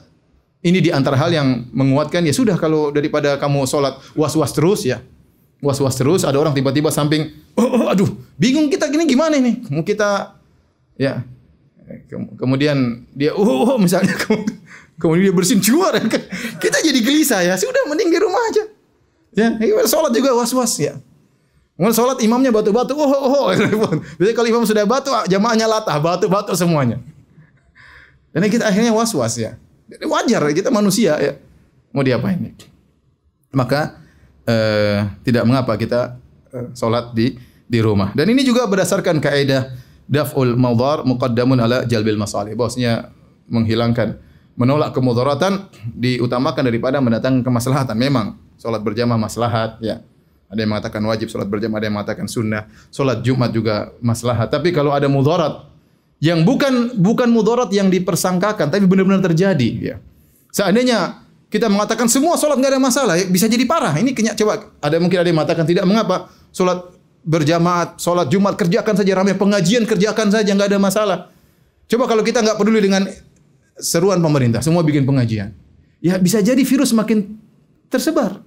ini di antara hal yang menguatkan ya sudah kalau daripada kamu sholat was-was terus ya. Was-was terus ada orang tiba-tiba samping oh, oh aduh bingung kita gini gimana ini? Mau kita ya kemudian dia oh misalnya Kemudian dia bersin keluar. Kita jadi gelisah ya. Sudah mending di rumah aja. Ya, sholat juga was-was ya. Mau sholat imamnya batu-batu, oh, oh, oh. Biasanya kalau imam sudah batu, jamaahnya latah, batu-batu semuanya. Dan kita akhirnya was-was ya. Wajar, kita manusia ya. Mau diapain? Maka eh, tidak mengapa kita eh, sholat di di rumah. Dan ini juga berdasarkan kaidah daf'ul mawdhar muqaddamun ala jalbil masalih. Bahwasanya menghilangkan menolak kemudaratan diutamakan daripada mendatangkan kemaslahatan. Memang salat berjamaah maslahat ya. Ada yang mengatakan wajib salat berjamaah, ada yang mengatakan sunnah. Salat Jumat juga maslahat. Tapi kalau ada mudarat yang bukan bukan mudarat yang dipersangkakan tapi benar-benar terjadi ya. Seandainya kita mengatakan semua salat nggak ada masalah, ya, bisa jadi parah. Ini kenyak coba ada mungkin ada yang mengatakan tidak mengapa salat berjamaah, salat Jumat kerjakan saja ramai pengajian kerjakan saja nggak ada masalah. Coba kalau kita nggak peduli dengan seruan pemerintah, semua bikin pengajian. Ya bisa jadi virus makin tersebar.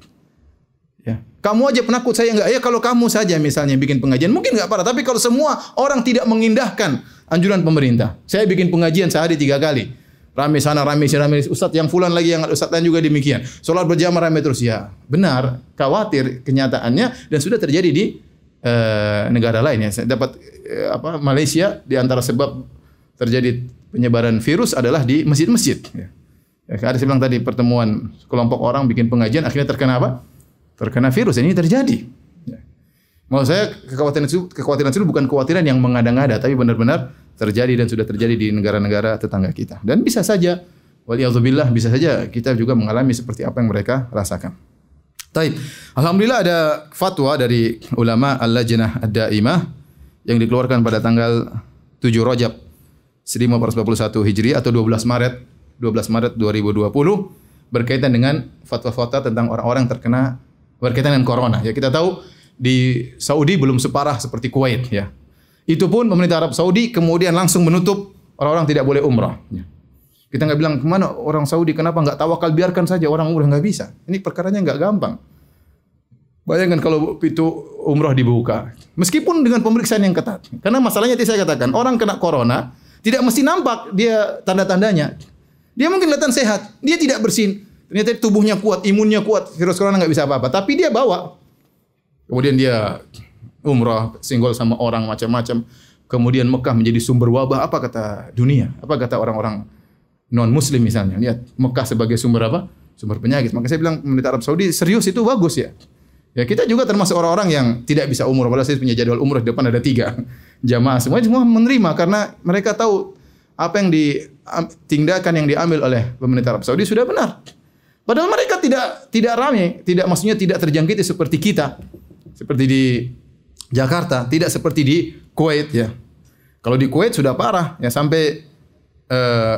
Ya. Kamu aja penakut saya enggak. Ya kalau kamu saja misalnya bikin pengajian mungkin enggak parah. Tapi kalau semua orang tidak mengindahkan anjuran pemerintah. Saya bikin pengajian sehari tiga kali. Rame sana, rame sini, rame Ustadz yang fulan lagi, yang Ustadz lain juga demikian. Sholat berjamaah rame terus. Ya benar, khawatir kenyataannya dan sudah terjadi di uh, negara lain ya. Dapat uh, apa Malaysia di antara sebab terjadi penyebaran virus adalah di masjid-masjid. Ya. Ya, ada saya tadi pertemuan kelompok orang bikin pengajian akhirnya terkena apa? Terkena virus. Ini terjadi. Ya. Mau saya kekhawatiran itu kekhawatiran itu bukan kekhawatiran yang mengada-ngada tapi benar-benar terjadi dan sudah terjadi di negara-negara tetangga kita. Dan bisa saja waliyadzubillah bisa saja kita juga mengalami seperti apa yang mereka rasakan. Taib. Alhamdulillah ada fatwa dari ulama Al-Lajnah Ad-Daimah yang dikeluarkan pada tanggal 7 Rajab 1441 Hijri atau 12 Maret 12 Maret 2020 berkaitan dengan fatwa-fatwa tentang orang-orang terkena berkaitan dengan corona. Ya kita tahu di Saudi belum separah seperti Kuwait ya. Itu pun pemerintah Arab Saudi kemudian langsung menutup orang-orang tidak boleh umrah. Ya. Kita nggak bilang ke mana orang Saudi kenapa nggak tawakal biarkan saja orang umrah nggak bisa. Ini perkaranya nggak gampang. Bayangkan kalau pintu umrah dibuka, meskipun dengan pemeriksaan yang ketat. Karena masalahnya tadi saya katakan orang kena corona tidak mesti nampak dia tanda-tandanya. Dia mungkin kelihatan sehat, dia tidak bersin. Ternyata tubuhnya kuat, imunnya kuat, virus corona nggak bisa apa-apa. Tapi dia bawa. Kemudian dia umrah, singgol sama orang macam-macam. Kemudian Mekah menjadi sumber wabah. Apa kata dunia? Apa kata orang-orang non Muslim misalnya? Lihat Mekah sebagai sumber apa? Sumber penyakit. Maka saya bilang pemerintah Arab Saudi serius itu bagus ya. Ya kita juga termasuk orang-orang yang tidak bisa umrah. Padahal saya punya jadwal umrah di depan ada tiga jamaah semuanya semua menerima karena mereka tahu apa yang ditindakan yang diambil oleh pemerintah Arab Saudi sudah benar. Padahal mereka tidak tidak ramai, tidak maksudnya tidak terjangkiti seperti kita, seperti di Jakarta, tidak seperti di Kuwait ya. Kalau di Kuwait sudah parah ya sampai uh,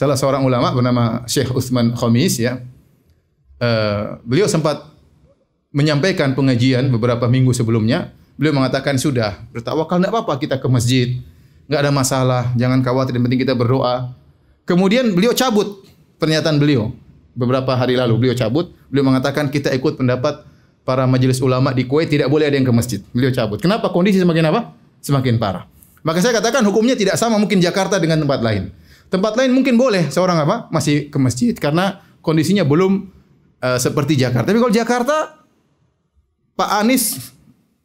salah seorang ulama bernama Syekh Utsman Khamis ya. Uh, beliau sempat menyampaikan pengajian beberapa minggu sebelumnya. Beliau mengatakan sudah bertawakal tidak apa-apa kita ke masjid, nggak ada masalah, jangan khawatir, yang penting kita berdoa. Kemudian beliau cabut pernyataan beliau beberapa hari lalu beliau cabut, beliau mengatakan kita ikut pendapat para majelis ulama di Kuwait tidak boleh ada yang ke masjid. Beliau cabut. Kenapa? Kondisi semakin apa? Semakin parah. Maka saya katakan hukumnya tidak sama mungkin Jakarta dengan tempat lain. Tempat lain mungkin boleh seorang apa masih ke masjid karena kondisinya belum uh, seperti Jakarta. Tapi kalau Jakarta Pak Anies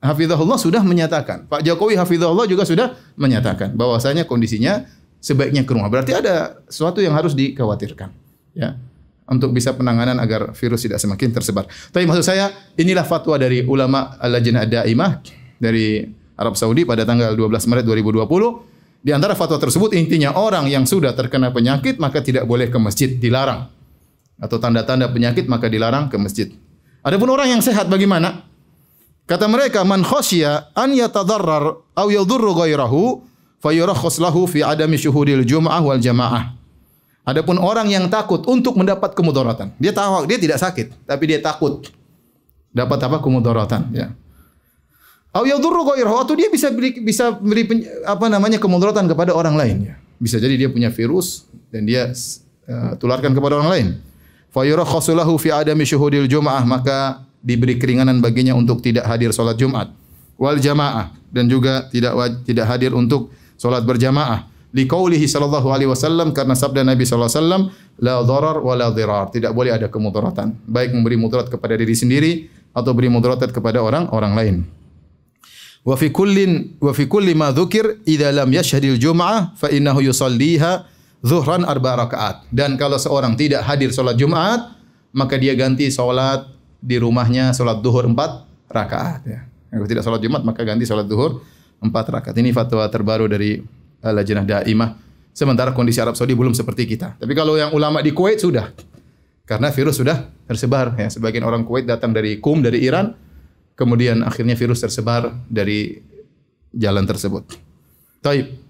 Hafizahullah sudah menyatakan, Pak Jokowi Hafizahullah juga sudah menyatakan bahwasanya kondisinya sebaiknya ke rumah. Berarti ada sesuatu yang harus dikhawatirkan. Ya untuk bisa penanganan agar virus tidak semakin tersebar. Tapi maksud saya inilah fatwa dari ulama Al-Lajnah Daimah dari Arab Saudi pada tanggal 12 Maret 2020 di antara fatwa tersebut intinya orang yang sudah terkena penyakit maka tidak boleh ke masjid, dilarang. Atau tanda-tanda penyakit maka dilarang ke masjid. Adapun orang yang sehat bagaimana? Kata mereka, man khasya an yatadarrar aw yadhurru ghairahu fayurakhas lahu fi adami syuhudil jum'ah wal jamaah. Adapun orang yang takut untuk mendapat kemudaratan, dia tahu dia tidak sakit, tapi dia takut dapat apa kemudaratan, ya. Au yadurru ghairahu atau dia bisa beri, bisa beri apa namanya kemudaratan kepada orang lain ya. Bisa jadi dia punya virus dan dia uh, tularkan kepada orang lain. Fa yurakhasu fi adami syuhudil jum'ah maka diberi keringanan baginya untuk tidak hadir salat Jumat wal jamaah dan juga tidak tidak hadir untuk salat berjamaah. Liqaulihi sallallahu alaihi wasallam karena sabda Nabi sallallahu alaihi wasallam la dharar wa la dhirar. Tidak boleh ada kemudaratan, baik memberi mudarat kepada diri sendiri atau beri mudarat kepada orang orang lain. Wa fi dzukir idza lam yashhadil fa innahu yusalliha zuhran arba rakaat. Dan kalau seorang tidak hadir salat Jumat, maka dia ganti salat di rumahnya salat duhur empat rakaat ya. Kalau tidak salat Jumat maka ganti salat duhur empat rakaat. Ini fatwa terbaru dari Lajnah Daimah. Sementara kondisi Arab Saudi belum seperti kita. Tapi kalau yang ulama di Kuwait sudah. Karena virus sudah tersebar ya. Sebagian orang Kuwait datang dari Kum dari Iran kemudian akhirnya virus tersebar dari jalan tersebut. Taib.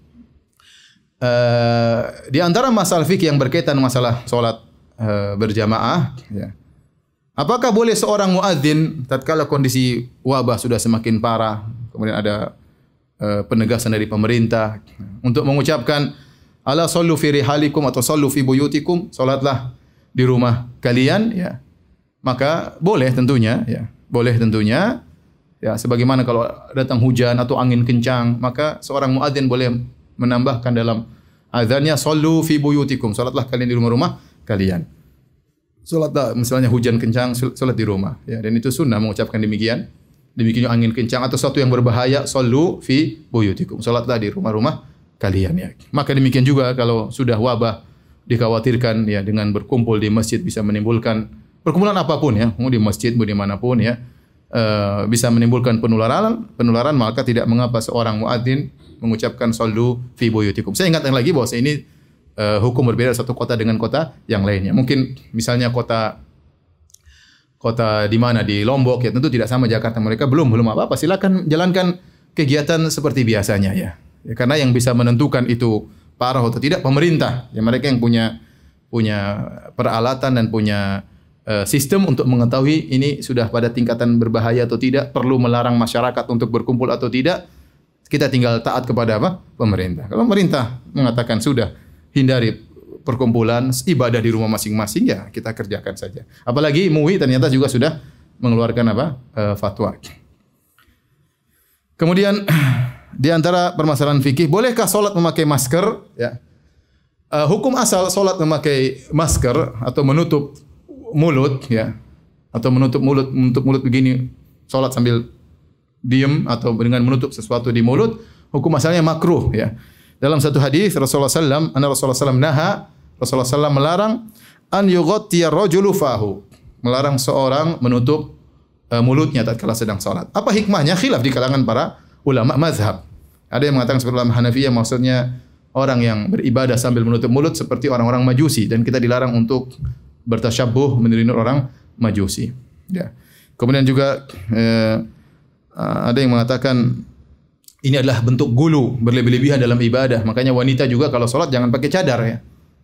Uh, di antara masalah fikih yang berkaitan masalah solat uh, berjamaah, ya. apakah boleh seorang muadzin tatkala kondisi wabah sudah semakin parah, kemudian ada uh, penegasan dari pemerintah untuk mengucapkan ala sallu fi rihalikum atau sallu fi buyutikum, di rumah kalian, ya. Maka boleh tentunya, ya boleh tentunya. Ya, sebagaimana kalau datang hujan atau angin kencang, maka seorang muadzin boleh menambahkan dalam azannya sallu fi buyutikum. Salatlah kalian di rumah-rumah kalian. Salatlah misalnya hujan kencang, salat di rumah. Ya, dan itu sunnah mengucapkan demikian. Demikian angin kencang atau sesuatu yang berbahaya, sallu fi buyutikum. Salatlah di rumah-rumah kalian ya. Maka demikian juga kalau sudah wabah dikhawatirkan ya dengan berkumpul di masjid bisa menimbulkan perkumpulan apa pun ya, mau di masjid, mau di mana pun ya, uh, bisa menimbulkan penularan, penularan maka tidak mengapa seorang muadzin mengucapkan sallu fi buyutikum. Saya ingatkan lagi bahwa ini uh, hukum berbeda satu kota dengan kota yang lainnya. Mungkin misalnya kota kota di mana di Lombok ya tentu tidak sama Jakarta mereka belum belum apa-apa silakan jalankan kegiatan seperti biasanya ya. ya karena yang bisa menentukan itu parah atau tidak pemerintah ya mereka yang punya punya peralatan dan punya sistem untuk mengetahui ini sudah pada tingkatan berbahaya atau tidak, perlu melarang masyarakat untuk berkumpul atau tidak. Kita tinggal taat kepada apa? Pemerintah. Kalau pemerintah mengatakan sudah hindari perkumpulan, ibadah di rumah masing-masing ya kita kerjakan saja. Apalagi MUI ternyata juga sudah mengeluarkan apa? E, fatwa. Kemudian di antara permasalahan fikih, bolehkah solat memakai masker? Ya. Uh, hukum asal solat memakai masker atau menutup mulut ya. Atau menutup mulut menutup mulut begini salat sambil diam atau dengan menutup sesuatu di mulut hukum asalnya makruh ya. Dalam satu hadis Rasulullah sallam anna Rasulullah sallam naha Rasulullah sallam melarang an yughatti rajulu fahu. Melarang seorang menutup uh, mulutnya tatkala sedang salat apa hikmahnya? Khilaf di kalangan para ulama mazhab. Ada yang mengatakan seperti ulama Hanafiyah maksudnya orang yang beribadah sambil menutup mulut seperti orang-orang majusi. Dan kita dilarang untuk bertasyabuh meniru orang Majusi. Ya. Kemudian juga eh, ada yang mengatakan ini adalah bentuk gulu berlebih-lebihan dalam ibadah. Makanya wanita juga kalau sholat jangan pakai cadar ya.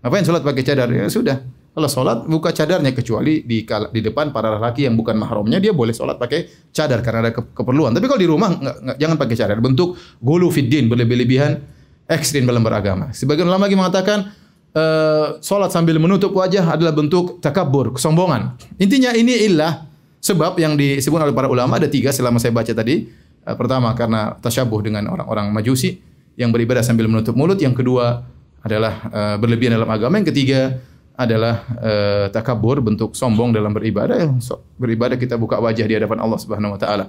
Ngapain sholat pakai cadar? Ya sudah. Kalau sholat buka cadarnya kecuali di di depan para laki yang bukan mahramnya dia boleh sholat pakai cadar karena ada ke keperluan. Tapi kalau di rumah nggak, nggak, jangan pakai cadar. Bentuk gulu fiddin berlebih-lebihan ekstrim dalam beragama. Sebagian ulama lagi mengatakan uh, sholat sambil menutup wajah adalah bentuk takabur, kesombongan. Intinya ini ilah sebab yang disebut oleh para ulama ada tiga selama saya baca tadi. Uh, pertama karena tasyabuh dengan orang-orang majusi yang beribadah sambil menutup mulut. Yang kedua adalah uh, berlebihan dalam agama. Yang ketiga adalah uh, takabur bentuk sombong dalam beribadah. So, beribadah kita buka wajah di hadapan Allah Subhanahu wa taala.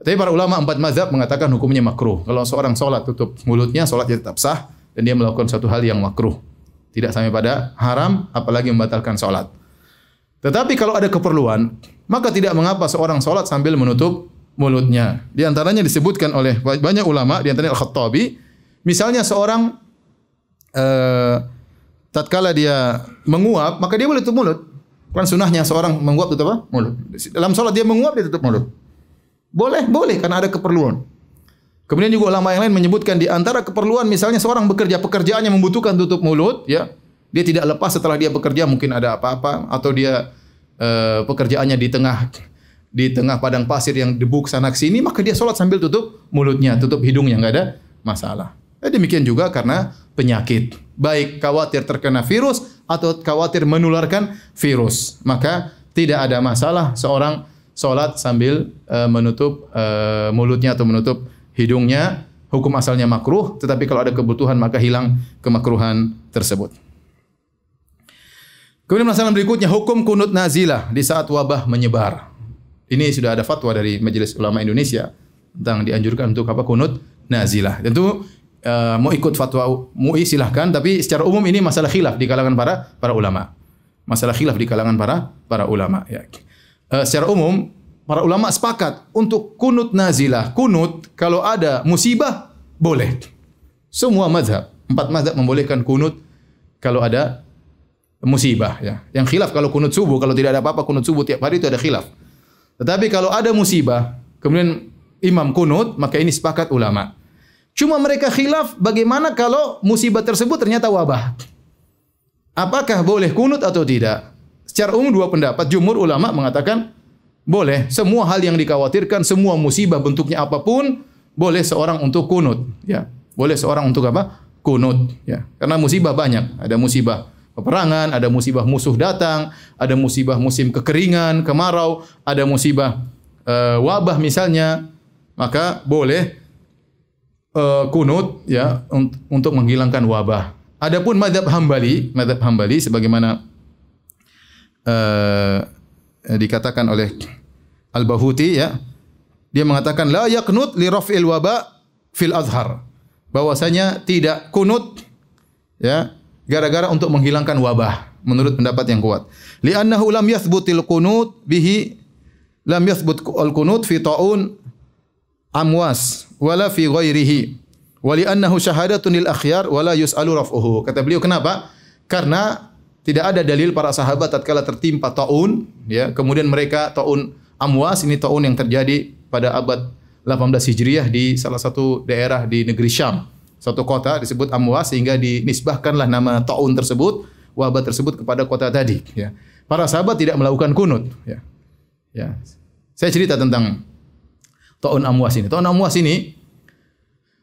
Tapi para ulama empat mazhab mengatakan hukumnya makruh. Kalau seorang sholat tutup mulutnya, sholatnya tetap sah dan dia melakukan satu hal yang makruh. Tidak sampai pada haram, apalagi membatalkan sholat. Tetapi kalau ada keperluan, maka tidak mengapa seorang sholat sambil menutup mulutnya. Di antaranya disebutkan oleh banyak ulama, di antaranya Al-Khattabi, misalnya seorang uh, tatkala dia menguap, maka dia boleh tutup mulut. Kan sunahnya seorang menguap tutup apa? Mulut. Dalam sholat dia menguap, dia tutup mulut. Boleh, boleh karena ada keperluan. Kemudian juga ulama yang lain menyebutkan di antara keperluan misalnya seorang bekerja pekerjaannya membutuhkan tutup mulut, ya. Dia tidak lepas setelah dia bekerja mungkin ada apa-apa atau dia uh, pekerjaannya di tengah di tengah padang pasir yang debu sana sini, maka dia sholat sambil tutup mulutnya, tutup hidungnya, nggak ada masalah. Eh, demikian juga karena penyakit, baik khawatir terkena virus atau khawatir menularkan virus, maka tidak ada masalah seorang sholat sambil uh, menutup uh, mulutnya atau menutup hidungnya. Hukum asalnya makruh, tetapi kalau ada kebutuhan maka hilang kemakruhan tersebut. Kemudian masalah berikutnya hukum kunut nazilah di saat wabah menyebar. Ini sudah ada fatwa dari Majelis Ulama Indonesia tentang dianjurkan untuk apa kunut nazilah. Tentu uh, mau ikut fatwa MUI silahkan, tapi secara umum ini masalah khilaf di kalangan para para ulama. Masalah khilaf di kalangan para para ulama. Ya. Uh, secara umum para ulama sepakat untuk kunut nazilah. Kunut kalau ada musibah boleh. Semua mazhab, empat mazhab membolehkan kunut kalau ada musibah ya. Yang khilaf kalau kunut subuh, kalau tidak ada apa-apa kunut subuh tiap hari itu ada khilaf. Tetapi kalau ada musibah, kemudian imam kunut, maka ini sepakat ulama. Cuma mereka khilaf bagaimana kalau musibah tersebut ternyata wabah. Apakah boleh kunut atau tidak? Secara umum dua pendapat. Jumhur ulama mengatakan boleh. Semua hal yang dikhawatirkan, semua musibah bentuknya apa pun, boleh seorang untuk kunut. Ya, boleh seorang untuk apa? Kunut. Ya, karena musibah banyak. Ada musibah peperangan, ada musibah musuh datang, ada musibah musim kekeringan, kemarau, ada musibah uh, wabah misalnya, maka boleh uh, kunut ya un untuk menghilangkan wabah. Adapun madhab Hambali, madhab Hambali sebagaimana uh, dikatakan oleh Al-Bahuti ya, dia mengatakan la yaknut li raf'il waba fil azhar. Bahwasanya tidak kunut ya gara-gara untuk menghilangkan wabah menurut pendapat yang kuat. Li'annahu lam yathbutil qunut bihi lam yathbut al-qunut fi ta'un amwas wala fi ghairihi. Wa li'annahu syahadatun lil akhyar wala yus'alu raf'uhu. Kata beliau kenapa? Karena tidak ada dalil para sahabat tatkala tertimpa taun ya, kemudian mereka taun amwas ini taun yang terjadi pada abad 18 Hijriah di salah satu daerah di negeri Syam Satu kota disebut Amwas sehingga dinisbahkanlah nama taun tersebut, wabah tersebut kepada kota tadi. Ya. Para sahabat tidak melakukan kunut. Ya. Ya. Saya cerita tentang taun Amwas ini. Taun Amwas ini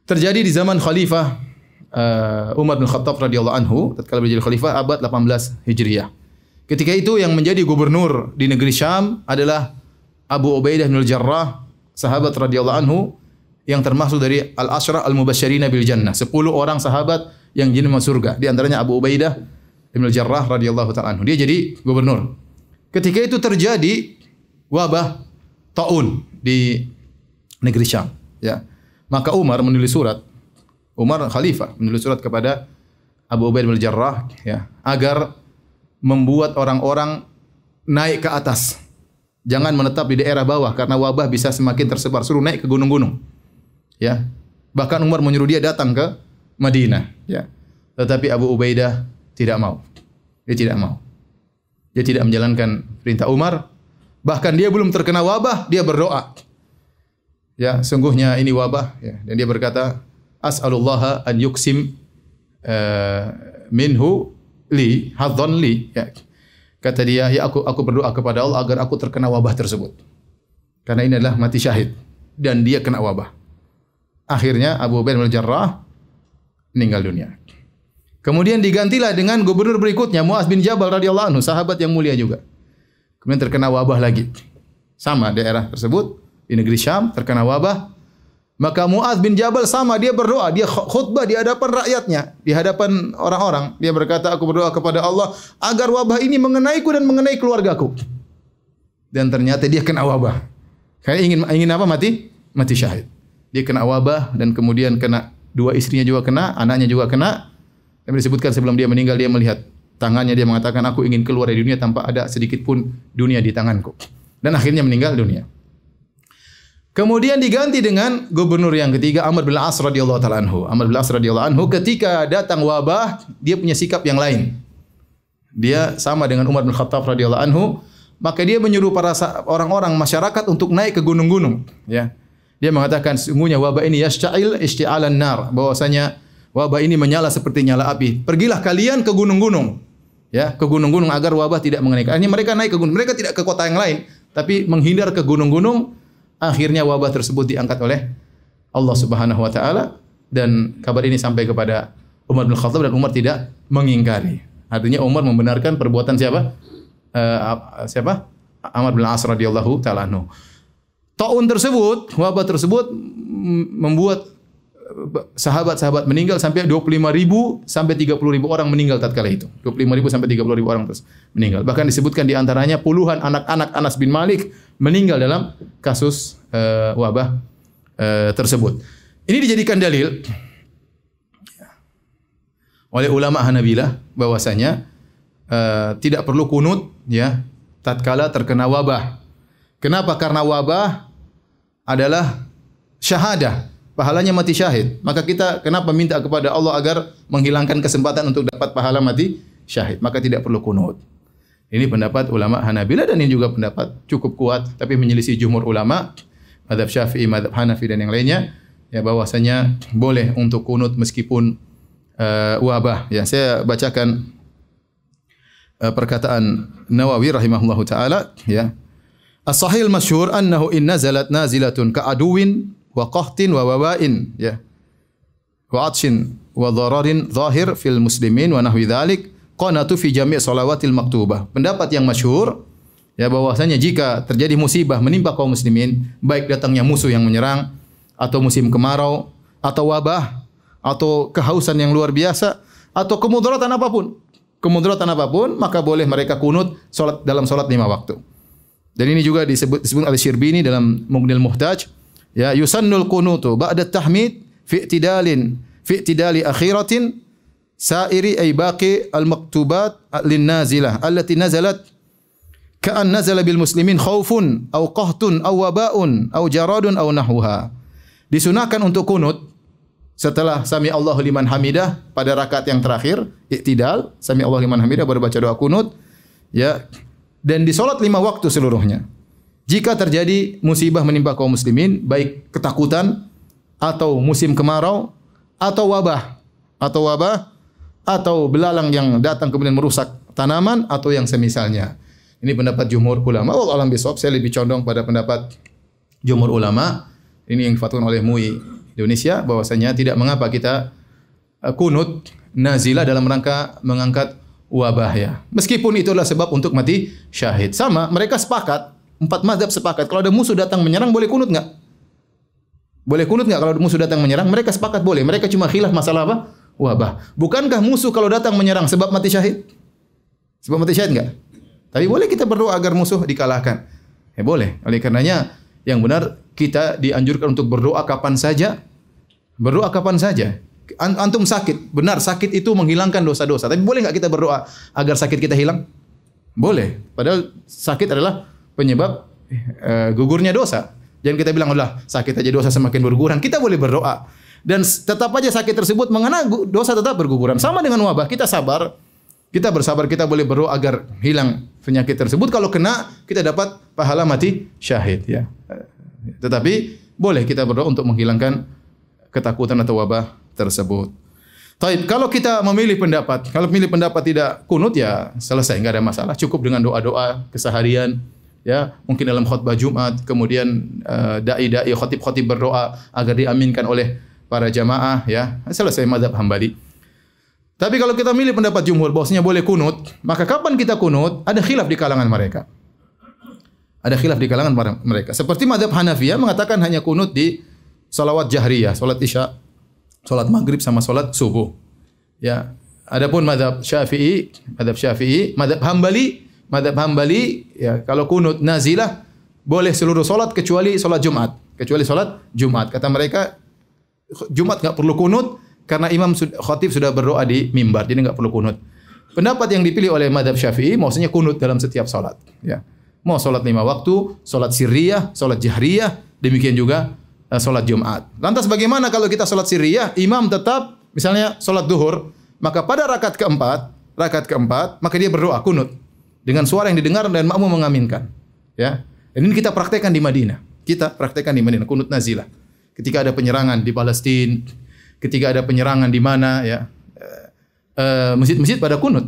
terjadi di zaman Khalifah uh, Umar bin Khattab radhiyallahu anhu tatkala menjadi khalifah abad 18 Hijriah. Ketika itu yang menjadi gubernur di negeri Syam adalah Abu Ubaidah bin Jarrah, sahabat radhiyallahu anhu yang termasuk dari al-asyrah al-mubasysyirina bil jannah. 10 orang sahabat yang jadi masuk surga. Di antaranya Abu Ubaidah bin Jarrah radhiyallahu taala anhu. Dia jadi gubernur. Ketika itu terjadi wabah taun di negeri Syam, ya. Maka Umar menulis surat Umar khalifah menulis surat kepada Abu Ubaidah bin Jarrah ya, agar membuat orang-orang naik ke atas. Jangan menetap di daerah bawah karena wabah bisa semakin tersebar. Suruh naik ke gunung-gunung. Ya. Bahkan Umar menyuruh dia datang ke Madinah, ya. Tetapi Abu Ubaidah tidak mau. Dia tidak mau. Dia tidak menjalankan perintah Umar. Bahkan dia belum terkena wabah, dia berdoa. ya sungguhnya ini wabah ya dan dia berkata as'alullah an yuksim uh, minhu li hadzan li. Ya. Kata dia ya aku aku berdoa kepada Allah agar aku terkena wabah tersebut. Karena ini adalah mati syahid dan dia kena wabah. Akhirnya Abu Ubaidah bin Jarrah meninggal dunia. Kemudian digantilah dengan gubernur berikutnya Muaz bin Jabal radhiyallahu anhu sahabat yang mulia juga. Kemudian terkena wabah lagi. Sama daerah tersebut di negeri Syam terkena wabah. Maka Muaz bin Jabal sama dia berdoa, dia khutbah di hadapan rakyatnya, di hadapan orang-orang. Dia berkata, aku berdoa kepada Allah agar wabah ini mengenaiku dan mengenai keluargaku. Dan ternyata dia kena wabah. Kayak ingin ingin apa mati? Mati syahid. Dia kena wabah dan kemudian kena dua istrinya juga kena, anaknya juga kena. Dan disebutkan sebelum dia meninggal dia melihat tangannya dia mengatakan aku ingin keluar dari dunia tanpa ada sedikit pun dunia di tanganku. Dan akhirnya meninggal dunia. Kemudian diganti dengan gubernur yang ketiga Amr bin As radhiyallahu taala anhu. Amr bin As radhiyallahu anhu ketika datang wabah, dia punya sikap yang lain. Dia sama dengan Umar bin Khattab radhiyallahu anhu, maka dia menyuruh para orang-orang masyarakat untuk naik ke gunung-gunung, ya. Dia mengatakan sungguhnya wabah ini yash'il isti'alan nar, bahwasanya wabah ini menyala seperti nyala api. Pergilah kalian ke gunung-gunung. Ya, ke gunung-gunung agar wabah tidak mengenai. Akhirnya mereka naik ke gunung. Mereka tidak ke kota yang lain, tapi menghindar ke gunung-gunung Akhirnya wabah tersebut diangkat oleh Allah Subhanahu wa taala dan kabar ini sampai kepada Umar bin Khattab dan Umar tidak mengingkari. Artinya Umar membenarkan perbuatan siapa? Uh, siapa? Amr bin As radhiyallahu taala anhu. Taun tersebut, wabah tersebut membuat sahabat-sahabat meninggal sampai 25 ribu sampai 30 ribu orang meninggal tatkala itu. 25 ribu sampai 30 ribu orang terus meninggal. Bahkan disebutkan di antaranya puluhan anak-anak Anas bin Malik meninggal dalam kasus uh, wabah uh, tersebut. Ini dijadikan dalil oleh ulama Hanabilah bahwasanya uh, tidak perlu kunut ya tatkala terkena wabah. Kenapa? Karena wabah adalah syahadah, pahalanya mati syahid. Maka kita kenapa minta kepada Allah agar menghilangkan kesempatan untuk dapat pahala mati syahid? Maka tidak perlu kunut. Ini pendapat ulama Hanabila dan ini juga pendapat cukup kuat tapi menyelisih jumhur ulama madhab Syafi'i, madhab Hanafi dan yang lainnya ya bahwasanya boleh untuk kunut meskipun uh, wabah. Ya, saya bacakan uh, perkataan Nawawi rahimahullahu taala ya. As-sahih masyhur annahu in nazalat nazilatun ka'aduwin wa qahtin wa wabain ya. Wa atshin wa dhararin zahir fil muslimin wa nahwi dzalik qanatu fi jami' salawatil maktubah. Pendapat yang masyhur ya bahwasanya jika terjadi musibah menimpa kaum muslimin, baik datangnya musuh yang menyerang atau musim kemarau atau wabah atau kehausan yang luar biasa atau kemudaratan apa pun, kemudaratan apa pun, maka boleh mereka kunut salat dalam salat lima waktu. Dan ini juga disebut disebut oleh Syirbini dalam Mughnil Muhtaj, ya yusannul kunutu ba'da tahmid fi i'tidalin fi i'tidali akhiratin sairi ay baqi al-maktubat lin-nazilah allati nazalat ka'an nazala bil muslimin khaufun aw qahtun aw wabaun aw jaradun aw nahwaha. Disunahkan untuk kunut setelah sami Allahu liman hamidah pada rakaat yang terakhir iktidal sami Allahu liman hamidah baru baca doa kunut ya dan di salat lima waktu seluruhnya. Jika terjadi musibah menimpa kaum muslimin baik ketakutan atau musim kemarau atau wabah atau wabah atau belalang yang datang kemudian merusak tanaman atau yang semisalnya. Ini pendapat jumhur ulama. Allah alam bisawab, saya lebih condong pada pendapat jumhur ulama. Ini yang difatwakan oleh MUI Indonesia bahwasanya tidak mengapa kita uh, kunut nazilah dalam rangka mengangkat wabah ya. Meskipun itu adalah sebab untuk mati syahid. Sama, mereka sepakat, empat mazhab sepakat. Kalau ada musuh datang menyerang boleh kunut enggak? Boleh kunut enggak kalau musuh datang menyerang? Mereka sepakat boleh. Mereka cuma khilaf masalah apa? wabah. Bukankah musuh kalau datang menyerang sebab mati syahid? Sebab mati syahid enggak? Tapi boleh kita berdoa agar musuh dikalahkan. Ya boleh. Oleh karenanya yang benar kita dianjurkan untuk berdoa kapan saja. Berdoa kapan saja. Antum sakit, benar sakit itu menghilangkan dosa-dosa. Tapi boleh enggak kita berdoa agar sakit kita hilang? Boleh. Padahal sakit adalah penyebab uh, gugurnya dosa. Jangan kita bilang, Allah sakit aja dosa semakin berguguran. Kita boleh berdoa dan tetap aja sakit tersebut mengena dosa tetap berguguran. Sama dengan wabah, kita sabar, kita bersabar, kita boleh berdoa agar hilang penyakit tersebut. Kalau kena, kita dapat pahala mati syahid ya. Tetapi boleh kita berdoa untuk menghilangkan ketakutan atau wabah tersebut. Taib, kalau kita memilih pendapat, kalau memilih pendapat tidak kunut ya selesai, nggak ada masalah. Cukup dengan doa-doa keseharian, ya mungkin dalam khutbah Jumat, kemudian uh, dai-dai khotib-khotib berdoa agar diaminkan oleh para jamaah, ya selesai madhab hambali. Tapi kalau kita milih pendapat jumhur bahwasanya boleh kunut, maka kapan kita kunut? Ada khilaf di kalangan mereka. Ada khilaf di kalangan mereka. Seperti madhab Hanafiyah mengatakan hanya kunut di salawat jahriyah, salat isya, salat maghrib sama salat subuh. Ya. Adapun madhab Syafi'i, madhab Syafi'i, madhab Hambali, madhab Hambali, ya kalau kunut nazilah boleh seluruh salat kecuali salat Jumat, kecuali salat Jumat. Kata mereka Jumat nggak perlu kunut karena imam khatib sudah berdoa di mimbar, jadi nggak perlu kunut. Pendapat yang dipilih oleh madhab Syafi'i, maksudnya kunut dalam setiap salat. Ya. Mau salat lima waktu, salat sirriyah, salat jahriyah, demikian juga uh, salat Jumat. Lantas bagaimana kalau kita salat sirriyah, imam tetap misalnya salat duhur, maka pada rakaat keempat, rakaat keempat, maka dia berdoa kunut dengan suara yang didengar dan makmum mengaminkan. Ya. Dan ini kita praktekkan di Madinah. Kita praktekkan di Madinah kunut nazilah. Ketika ada penyerangan di Palestina, ketika ada penyerangan di mana ya eh, masjid-masjid pada kunut.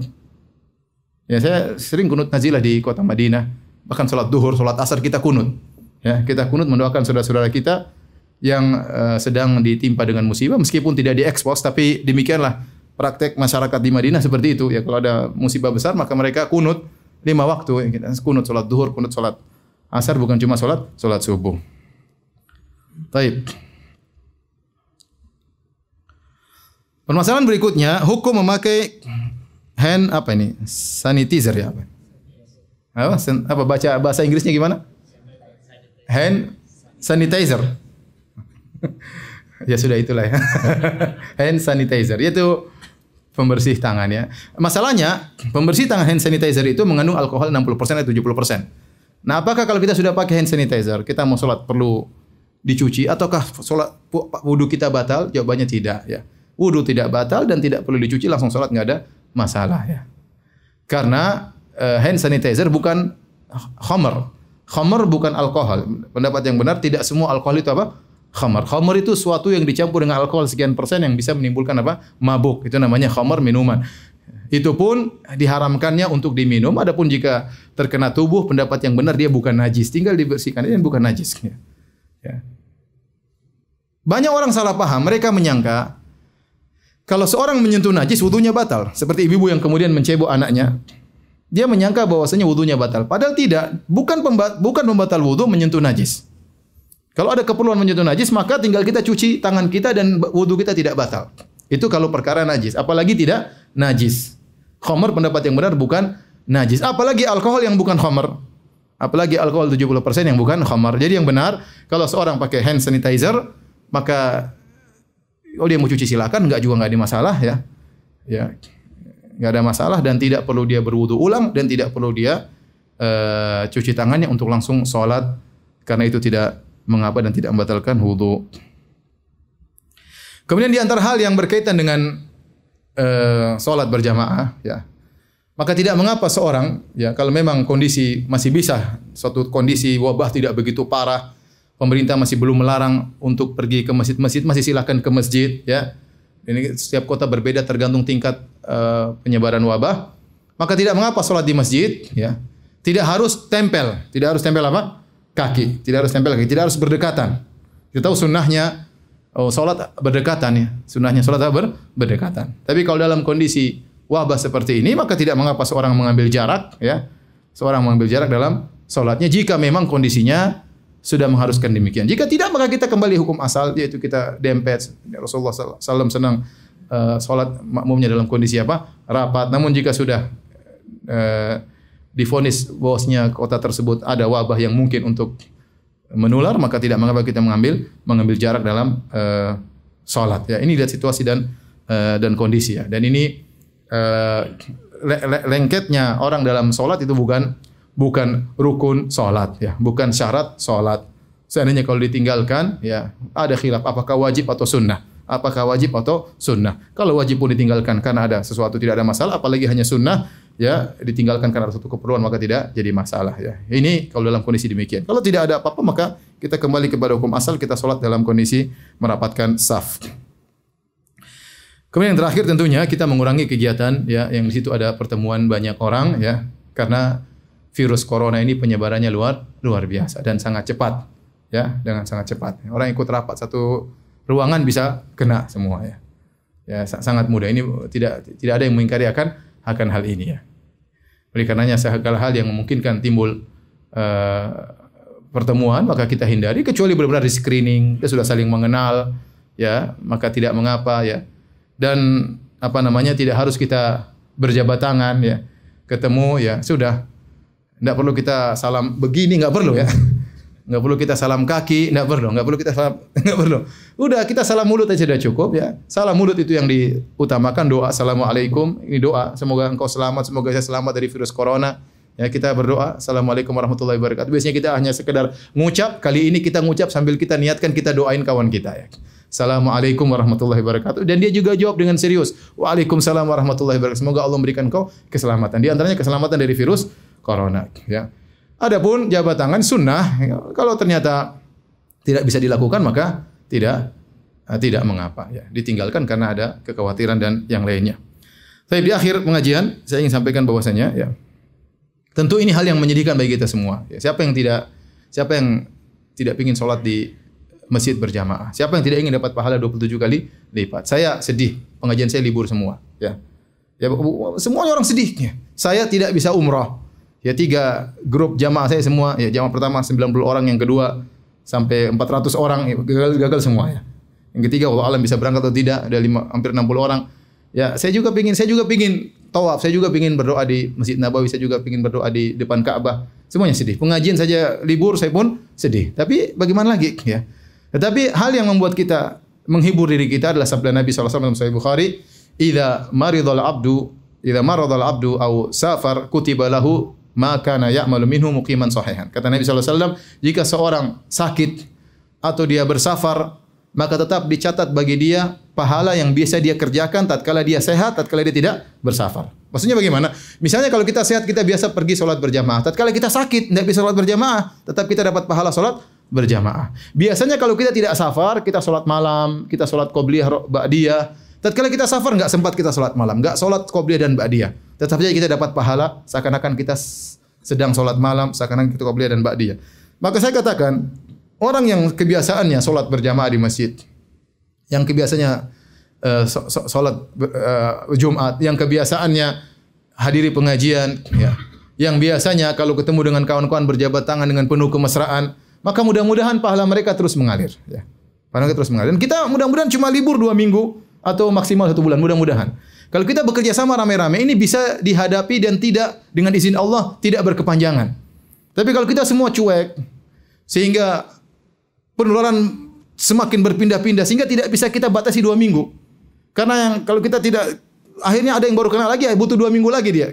Ya saya sering kunut nazilah di kota Madinah, bahkan sholat duhur, sholat asar kita kunut. Ya kita kunut mendoakan saudara-saudara kita yang uh, sedang ditimpa dengan musibah meskipun tidak diekspos tapi demikianlah praktek masyarakat di Madinah seperti itu ya kalau ada musibah besar maka mereka kunut lima waktu ya, kunut sholat duhur kunut sholat asar bukan cuma sholat sholat subuh. Taib. Permasalahan berikutnya hukum memakai hand apa ini sanitizer ya apa? Apa, apa baca bahasa Inggrisnya gimana? Hand sanitizer ya sudah itulah ya. hand sanitizer yaitu pembersih tangan ya. Masalahnya pembersih tangan hand sanitizer itu mengandung alkohol 60% atau 70%. Nah, apakah kalau kita sudah pakai hand sanitizer, kita mau sholat perlu dicuci ataukah sholat wudhu kita batal? Jawabannya tidak ya. Wudhu tidak batal dan tidak perlu dicuci langsung sholat nggak ada masalah ya. Karena uh, hand sanitizer bukan khamar. Khamar bukan alkohol. Pendapat yang benar tidak semua alkohol itu apa? Khamar. Khamar itu suatu yang dicampur dengan alkohol sekian persen yang bisa menimbulkan apa? Mabuk. Itu namanya khamar minuman. Itu pun diharamkannya untuk diminum. Adapun jika terkena tubuh, pendapat yang benar dia bukan najis. Tinggal dibersihkan. Ini bukan najis. Ya. ya. Banyak orang salah paham. Mereka menyangka kalau seorang menyentuh najis, wudhunya batal. Seperti ibu-ibu yang kemudian mencebok anaknya. Dia menyangka bahwasanya wudhunya batal. Padahal tidak. Bukan bukan pembatal wudhu menyentuh najis. Kalau ada keperluan menyentuh najis, maka tinggal kita cuci tangan kita dan wudhu kita tidak batal. Itu kalau perkara najis. Apalagi tidak najis. Khomer pendapat yang benar bukan najis. Apalagi alkohol yang bukan khomer. Apalagi alkohol 70% yang bukan khomer. Jadi yang benar, kalau seorang pakai hand sanitizer, maka oh dia mau cuci silakan, enggak juga enggak ada masalah ya. Ya. Enggak ada masalah dan tidak perlu dia berwudu ulang dan tidak perlu dia uh, cuci tangannya untuk langsung sholat karena itu tidak mengapa dan tidak membatalkan wudhu. Kemudian di antara hal yang berkaitan dengan uh, sholat berjamaah, ya, maka tidak mengapa seorang, ya, kalau memang kondisi masih bisa, suatu kondisi wabah tidak begitu parah, pemerintah masih belum melarang untuk pergi ke masjid-masjid, masih silakan ke masjid, ya. Ini setiap kota berbeda tergantung tingkat uh, penyebaran wabah. Maka tidak mengapa sholat di masjid, ya. Tidak harus tempel, tidak harus tempel apa? Kaki, tidak harus tempel kaki, tidak harus berdekatan. Kita tahu sunnahnya oh salat berdekatan ya. Sunnahnya salat ber, berdekatan. Tapi kalau dalam kondisi wabah seperti ini maka tidak mengapa seorang mengambil jarak ya. Seorang mengambil jarak dalam salatnya jika memang kondisinya sudah mengharuskan demikian. Jika tidak maka kita kembali hukum asal yaitu kita dempet. Rasulullah SAW senang uh, salat makmumnya dalam kondisi apa? Rapat. Namun jika sudah uh, difonis bosnya kota tersebut ada wabah yang mungkin untuk menular maka tidak mengapa kita mengambil mengambil jarak dalam uh, salat ya ini lihat situasi dan uh, dan kondisi ya. Dan ini uh, le le lengketnya orang dalam salat itu bukan bukan rukun salat ya. Bukan syarat salat seandainya kalau ditinggalkan ya ada khilaf apakah wajib atau sunnah. Apakah wajib atau sunnah. Kalau wajib pun ditinggalkan karena ada sesuatu tidak ada masalah apalagi hanya sunnah ya ditinggalkan karena satu keperluan maka tidak jadi masalah ya. Ini kalau dalam kondisi demikian. Kalau tidak ada apa-apa maka kita kembali kepada hukum asal, kita sholat dalam kondisi merapatkan saf. Kemudian yang terakhir tentunya kita mengurangi kegiatan ya yang di situ ada pertemuan banyak orang ya karena virus corona ini penyebarannya luar luar biasa dan sangat cepat ya dengan sangat cepat. Orang ikut rapat satu ruangan bisa kena semua ya. Ya sangat mudah. Ini tidak tidak ada yang mengingkari akan akan hal ini ya. Oleh karenanya segala hal yang memungkinkan timbul uh, pertemuan maka kita hindari kecuali benar-benar di screening, kita sudah saling mengenal ya, maka tidak mengapa ya. Dan apa namanya tidak harus kita berjabat tangan ya. Ketemu ya sudah. Tidak perlu kita salam begini, nggak perlu ya. Nggak perlu kita salam kaki, nggak perlu, nggak perlu kita salam, nggak perlu. Udah kita salam mulut aja sudah cukup ya. Salam mulut itu yang diutamakan doa assalamualaikum. Ini doa semoga engkau selamat, semoga saya selamat dari virus corona. Ya kita berdoa assalamualaikum warahmatullahi wabarakatuh. Biasanya kita hanya sekedar ngucap. Kali ini kita ngucap sambil kita niatkan kita doain kawan kita ya. Assalamualaikum warahmatullahi wabarakatuh. Dan dia juga jawab dengan serius. Waalaikumsalam warahmatullahi wabarakatuh. Semoga Allah memberikan kau keselamatan. Di antaranya keselamatan dari virus corona. Ya. Adapun jabat tangan sunnah, kalau ternyata tidak bisa dilakukan maka tidak eh, tidak mengapa ya. Ditinggalkan karena ada kekhawatiran dan yang lainnya. Tapi di akhir pengajian saya ingin sampaikan bahwasanya ya tentu ini hal yang menyedihkan bagi kita semua. Ya, siapa yang tidak siapa yang tidak ingin sholat di masjid berjamaah? Siapa yang tidak ingin dapat pahala 27 kali lipat? Saya sedih, pengajian saya libur semua, ya. Ya semuanya orang sedih. Ya. Saya tidak bisa umrah. Ya tiga grup jamaah saya semua, ya jamaah pertama 90 orang, yang kedua sampai 400 orang ya, gagal gagal semua ya. Yang ketiga Allah alam bisa berangkat atau tidak, ada lima, hampir 60 orang. Ya, saya juga pingin, saya juga pingin tawaf, saya juga pingin berdoa di Masjid Nabawi, saya juga pingin berdoa di depan Ka'bah. Semuanya sedih. Pengajian saja libur, saya pun sedih. Tapi bagaimana lagi ya? Tetapi hal yang membuat kita menghibur diri kita adalah sabda Nabi SAW dalam Sahih Bukhari, "Idza maridul abdu, idza maradul abdu au safar kutiba lahu maka na ya'malu minhu muqiman sahihan. Kata Nabi SAW, jika seorang sakit atau dia bersafar, maka tetap dicatat bagi dia pahala yang biasa dia kerjakan tatkala dia sehat, tatkala dia tidak bersafar. Maksudnya bagaimana? Misalnya kalau kita sehat, kita biasa pergi sholat berjamaah. Tatkala kita sakit, tidak bisa sholat berjamaah, tetap kita dapat pahala sholat berjamaah. Biasanya kalau kita tidak safar, kita sholat malam, kita sholat qobliyah, ba'diyah. Tatkala kita safar, nggak sempat kita sholat malam, nggak sholat qobliyah dan ba'diyah. Tetap saja kita dapat pahala seakan-akan kita sedang sholat malam, seakan-akan kita qobliyah dan ba'diyah. Maka saya katakan, orang yang kebiasaannya sholat berjamaah di masjid, yang kebiasaannya uh, sholat uh, Jumat, yang kebiasaannya hadiri pengajian, ya, yang biasanya kalau ketemu dengan kawan-kawan berjabat tangan dengan penuh kemesraan, maka mudah-mudahan pahala mereka terus mengalir. Ya. Pahala mereka terus mengalir. Dan kita mudah-mudahan cuma libur dua minggu atau maksimal satu bulan, mudah-mudahan. Kalau kita bekerja sama rame-rame, ini bisa dihadapi dan tidak dengan izin Allah tidak berkepanjangan. Tapi kalau kita semua cuek, sehingga penularan semakin berpindah-pindah, sehingga tidak bisa kita batasi dua minggu. Karena yang kalau kita tidak, akhirnya ada yang baru kena lagi, butuh dua minggu lagi dia.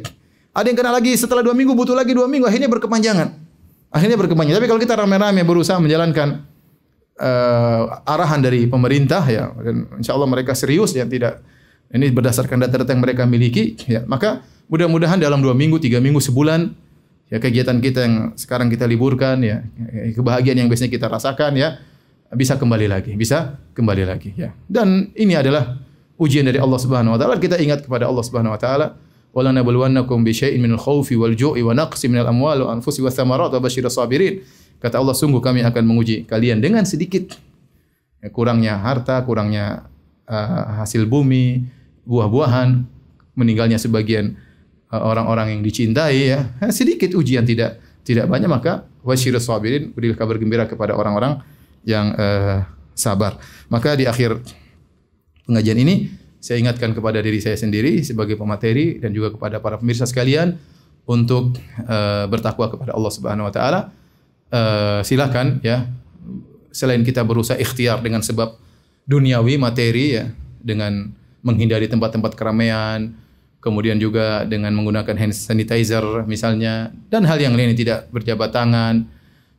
Ada yang kena lagi setelah dua minggu, butuh lagi dua minggu, akhirnya berkepanjangan. Akhirnya berkepanjangan. Tapi kalau kita rame-rame berusaha menjalankan uh, arahan dari pemerintah ya, dan insya Allah mereka serius ya tidak ini berdasarkan data-data yang mereka miliki, ya, maka mudah-mudahan dalam dua minggu, tiga minggu, sebulan, ya kegiatan kita yang sekarang kita liburkan, ya kebahagiaan yang biasanya kita rasakan, ya bisa kembali lagi, bisa kembali lagi, ya. Dan ini adalah ujian dari Allah Subhanahu Wa Taala. Kita ingat kepada Allah Subhanahu Wa Taala. Wala nabluwannakum bi syai'in minal khaufi wal ju'i wa naqsi minal amwali wa anfusi wa thamarat wa basyiras sabirin. Kata Allah sungguh kami akan menguji kalian dengan sedikit ya, kurangnya harta, kurangnya uh, hasil bumi, buah-buahan, meninggalnya sebagian uh, orang-orang yang dicintai ya. Sedikit ujian tidak tidak banyak maka wasyirus sabirin berilah kabar gembira kepada orang-orang yang uh, sabar. Maka di akhir pengajian ini saya ingatkan kepada diri saya sendiri sebagai pemateri dan juga kepada para pemirsa sekalian untuk uh, bertakwa kepada Allah Subhanahu wa taala. Uh, silakan ya selain kita berusaha ikhtiar dengan sebab duniawi materi ya dengan menghindari tempat-tempat keramaian, kemudian juga dengan menggunakan hand sanitizer misalnya dan hal yang lain tidak berjabat tangan.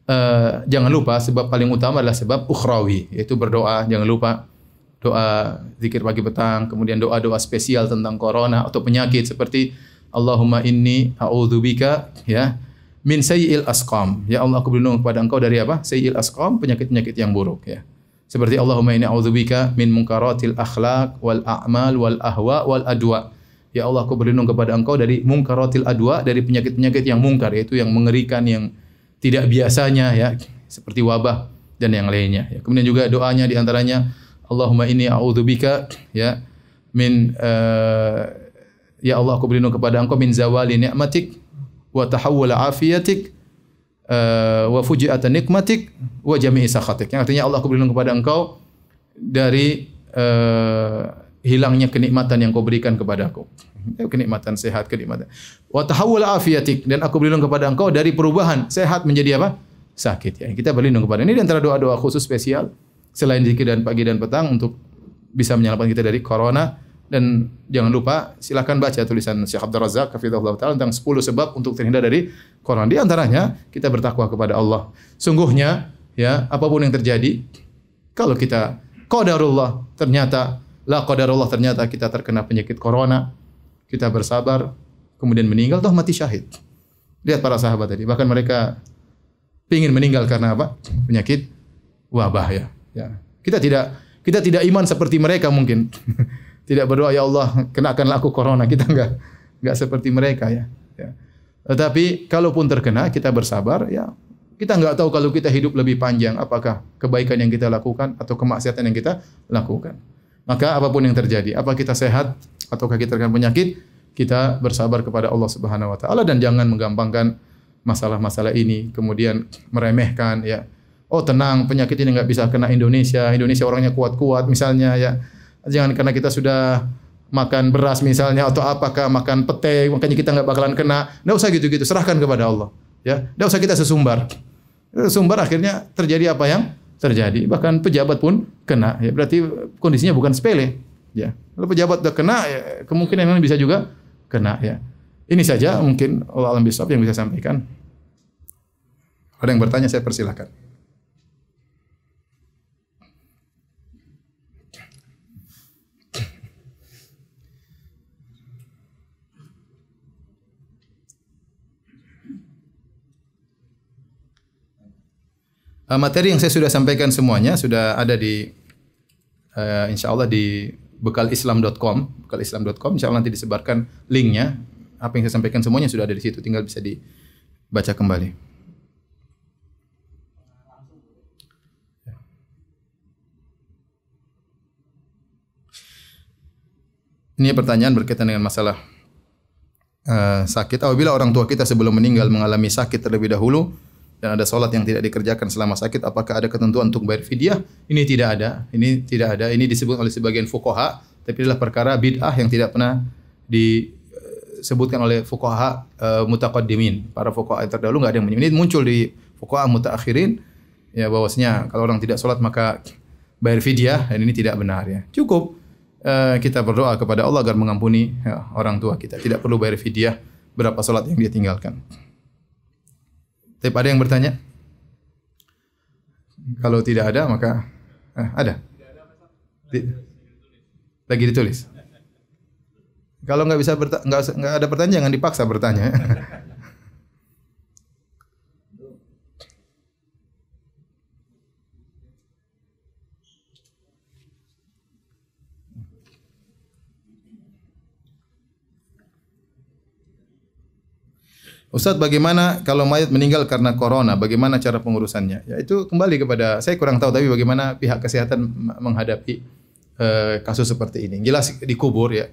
Uh, jangan lupa sebab paling utama adalah sebab ukhrawi yaitu berdoa. Jangan lupa doa zikir pagi petang, kemudian doa-doa spesial tentang corona atau penyakit seperti Allahumma inni a'udzubika ya min sayyi'il asqam. Ya Allah aku berlindung kepada Engkau dari apa? Sayyi'il asqam, penyakit-penyakit yang buruk ya. Seperti Allahumma inni a'udzubika min munkaratil akhlaq wal a'mal wal ahwa wal adwa. Ya Allah aku berlindung kepada Engkau dari munkaratil adwa, dari penyakit-penyakit yang mungkar yaitu yang mengerikan yang tidak biasanya ya, seperti wabah dan yang lainnya. Ya. Kemudian juga doanya di antaranya Allahumma inni a'udzubika ya min uh, ya Allah aku berlindung kepada Engkau min zawali ni'matik wa tahawwul afiyatik uh, wa fuji'atan nikmatik wa jami'i sakhatik. Yang artinya Allah aku berlindung kepada engkau dari uh, hilangnya kenikmatan yang kau berikan kepada aku. Kenikmatan sehat, kenikmatan. Wa afiyatik dan aku berlindung kepada engkau dari perubahan sehat menjadi apa? Sakit ya. Kita berlindung kepada ini di antara doa-doa khusus spesial selain zikir dan pagi dan petang untuk bisa menyelamatkan kita dari corona dan jangan lupa silakan baca tulisan Syekh Abdul Razak hafizahullah taala tentang 10 sebab untuk terhindar dari corona. Di antaranya kita bertakwa kepada Allah. Sungguhnya ya apa pun yang terjadi kalau kita qadarullah ternyata la qadarullah ternyata kita terkena penyakit corona, kita bersabar kemudian meninggal toh mati syahid. Lihat para sahabat tadi, bahkan mereka ingin meninggal karena apa? Penyakit wabah ya. Ya. Kita tidak kita tidak iman seperti mereka mungkin. tidak berdoa ya Allah kenakanlah aku corona kita enggak enggak seperti mereka ya. ya. Tetapi kalaupun terkena kita bersabar ya kita enggak tahu kalau kita hidup lebih panjang apakah kebaikan yang kita lakukan atau kemaksiatan yang kita lakukan. Maka apa pun yang terjadi, apa kita sehat ataukah kita terkena penyakit, kita bersabar kepada Allah Subhanahu wa taala dan jangan menggampangkan masalah-masalah ini kemudian meremehkan ya. Oh tenang, penyakit ini enggak bisa kena Indonesia. Indonesia orangnya kuat-kuat misalnya ya Jangan karena kita sudah makan beras misalnya atau apakah makan pete makanya kita nggak bakalan kena. Nggak usah gitu-gitu, serahkan kepada Allah. Ya, nggak usah kita sesumbar. Sesumbar akhirnya terjadi apa yang terjadi. Bahkan pejabat pun kena. Ya, berarti kondisinya bukan sepele. Ya, kalau pejabat udah kena, ya, kemungkinan yang bisa juga kena. Ya, ini saja mungkin Allah alam bisawab yang bisa sampaikan. Ada yang bertanya saya persilahkan. Uh, materi yang saya sudah sampaikan semuanya sudah ada di uh, insya Allah di bekalislam.com, bekalislam.com insya Allah nanti disebarkan linknya. Apa yang saya sampaikan semuanya sudah ada di situ, tinggal bisa dibaca kembali. Ini pertanyaan berkaitan dengan masalah uh, sakit. Apabila orang tua kita sebelum meninggal mengalami sakit terlebih dahulu, dan ada sholat yang tidak dikerjakan selama sakit, apakah ada ketentuan untuk bayar fidyah? Ini tidak ada. Ini tidak ada. Ini disebut oleh sebagian fukoha, tapi adalah perkara bid'ah yang tidak pernah disebutkan oleh fukoha uh, mutaqaddimin. Para fukoha yang terdahulu nggak ada yang Ini muncul di fukoha mutaakhirin ya bahwasanya kalau orang tidak sholat maka bayar fidyah dan ini tidak benar ya. Cukup uh, kita berdoa kepada Allah agar mengampuni ya, orang tua kita. Tidak perlu bayar fidyah berapa sholat yang dia tinggalkan. Tapi ada yang bertanya? Kalau tidak ada maka eh, ada. Lagi ditulis. Kalau nggak bisa nggak ada pertanyaan jangan dipaksa bertanya. Ustadz bagaimana kalau mayat meninggal karena corona, bagaimana cara pengurusannya? Ya itu kembali kepada saya kurang tahu tapi bagaimana pihak kesehatan menghadapi uh, kasus seperti ini. Jelas dikubur ya,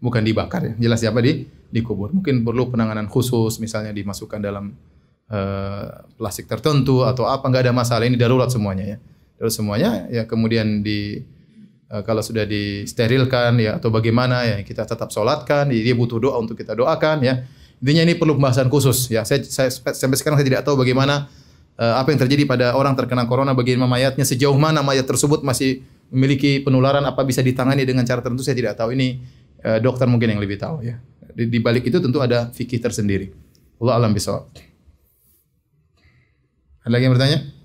bukan dibakar ya. Jelas siapa di dikubur. Mungkin perlu penanganan khusus misalnya dimasukkan dalam uh, plastik tertentu atau apa nggak ada masalah ini darurat semuanya ya. Darurat semuanya ya kemudian di uh, kalau sudah disterilkan ya atau bagaimana ya kita tetap sholatkan, dia butuh doa untuk kita doakan ya Intinya ini perlu pembahasan khusus ya. Saya, saya sampai sekarang saya tidak tahu bagaimana uh, apa yang terjadi pada orang terkena corona bagaimana mayatnya sejauh mana mayat tersebut masih memiliki penularan apa bisa ditangani dengan cara tertentu saya tidak tahu. Ini uh, dokter mungkin yang lebih tahu ya. Di, di balik itu tentu ada fikih tersendiri. Allah alam bisawab. Ada lagi yang bertanya?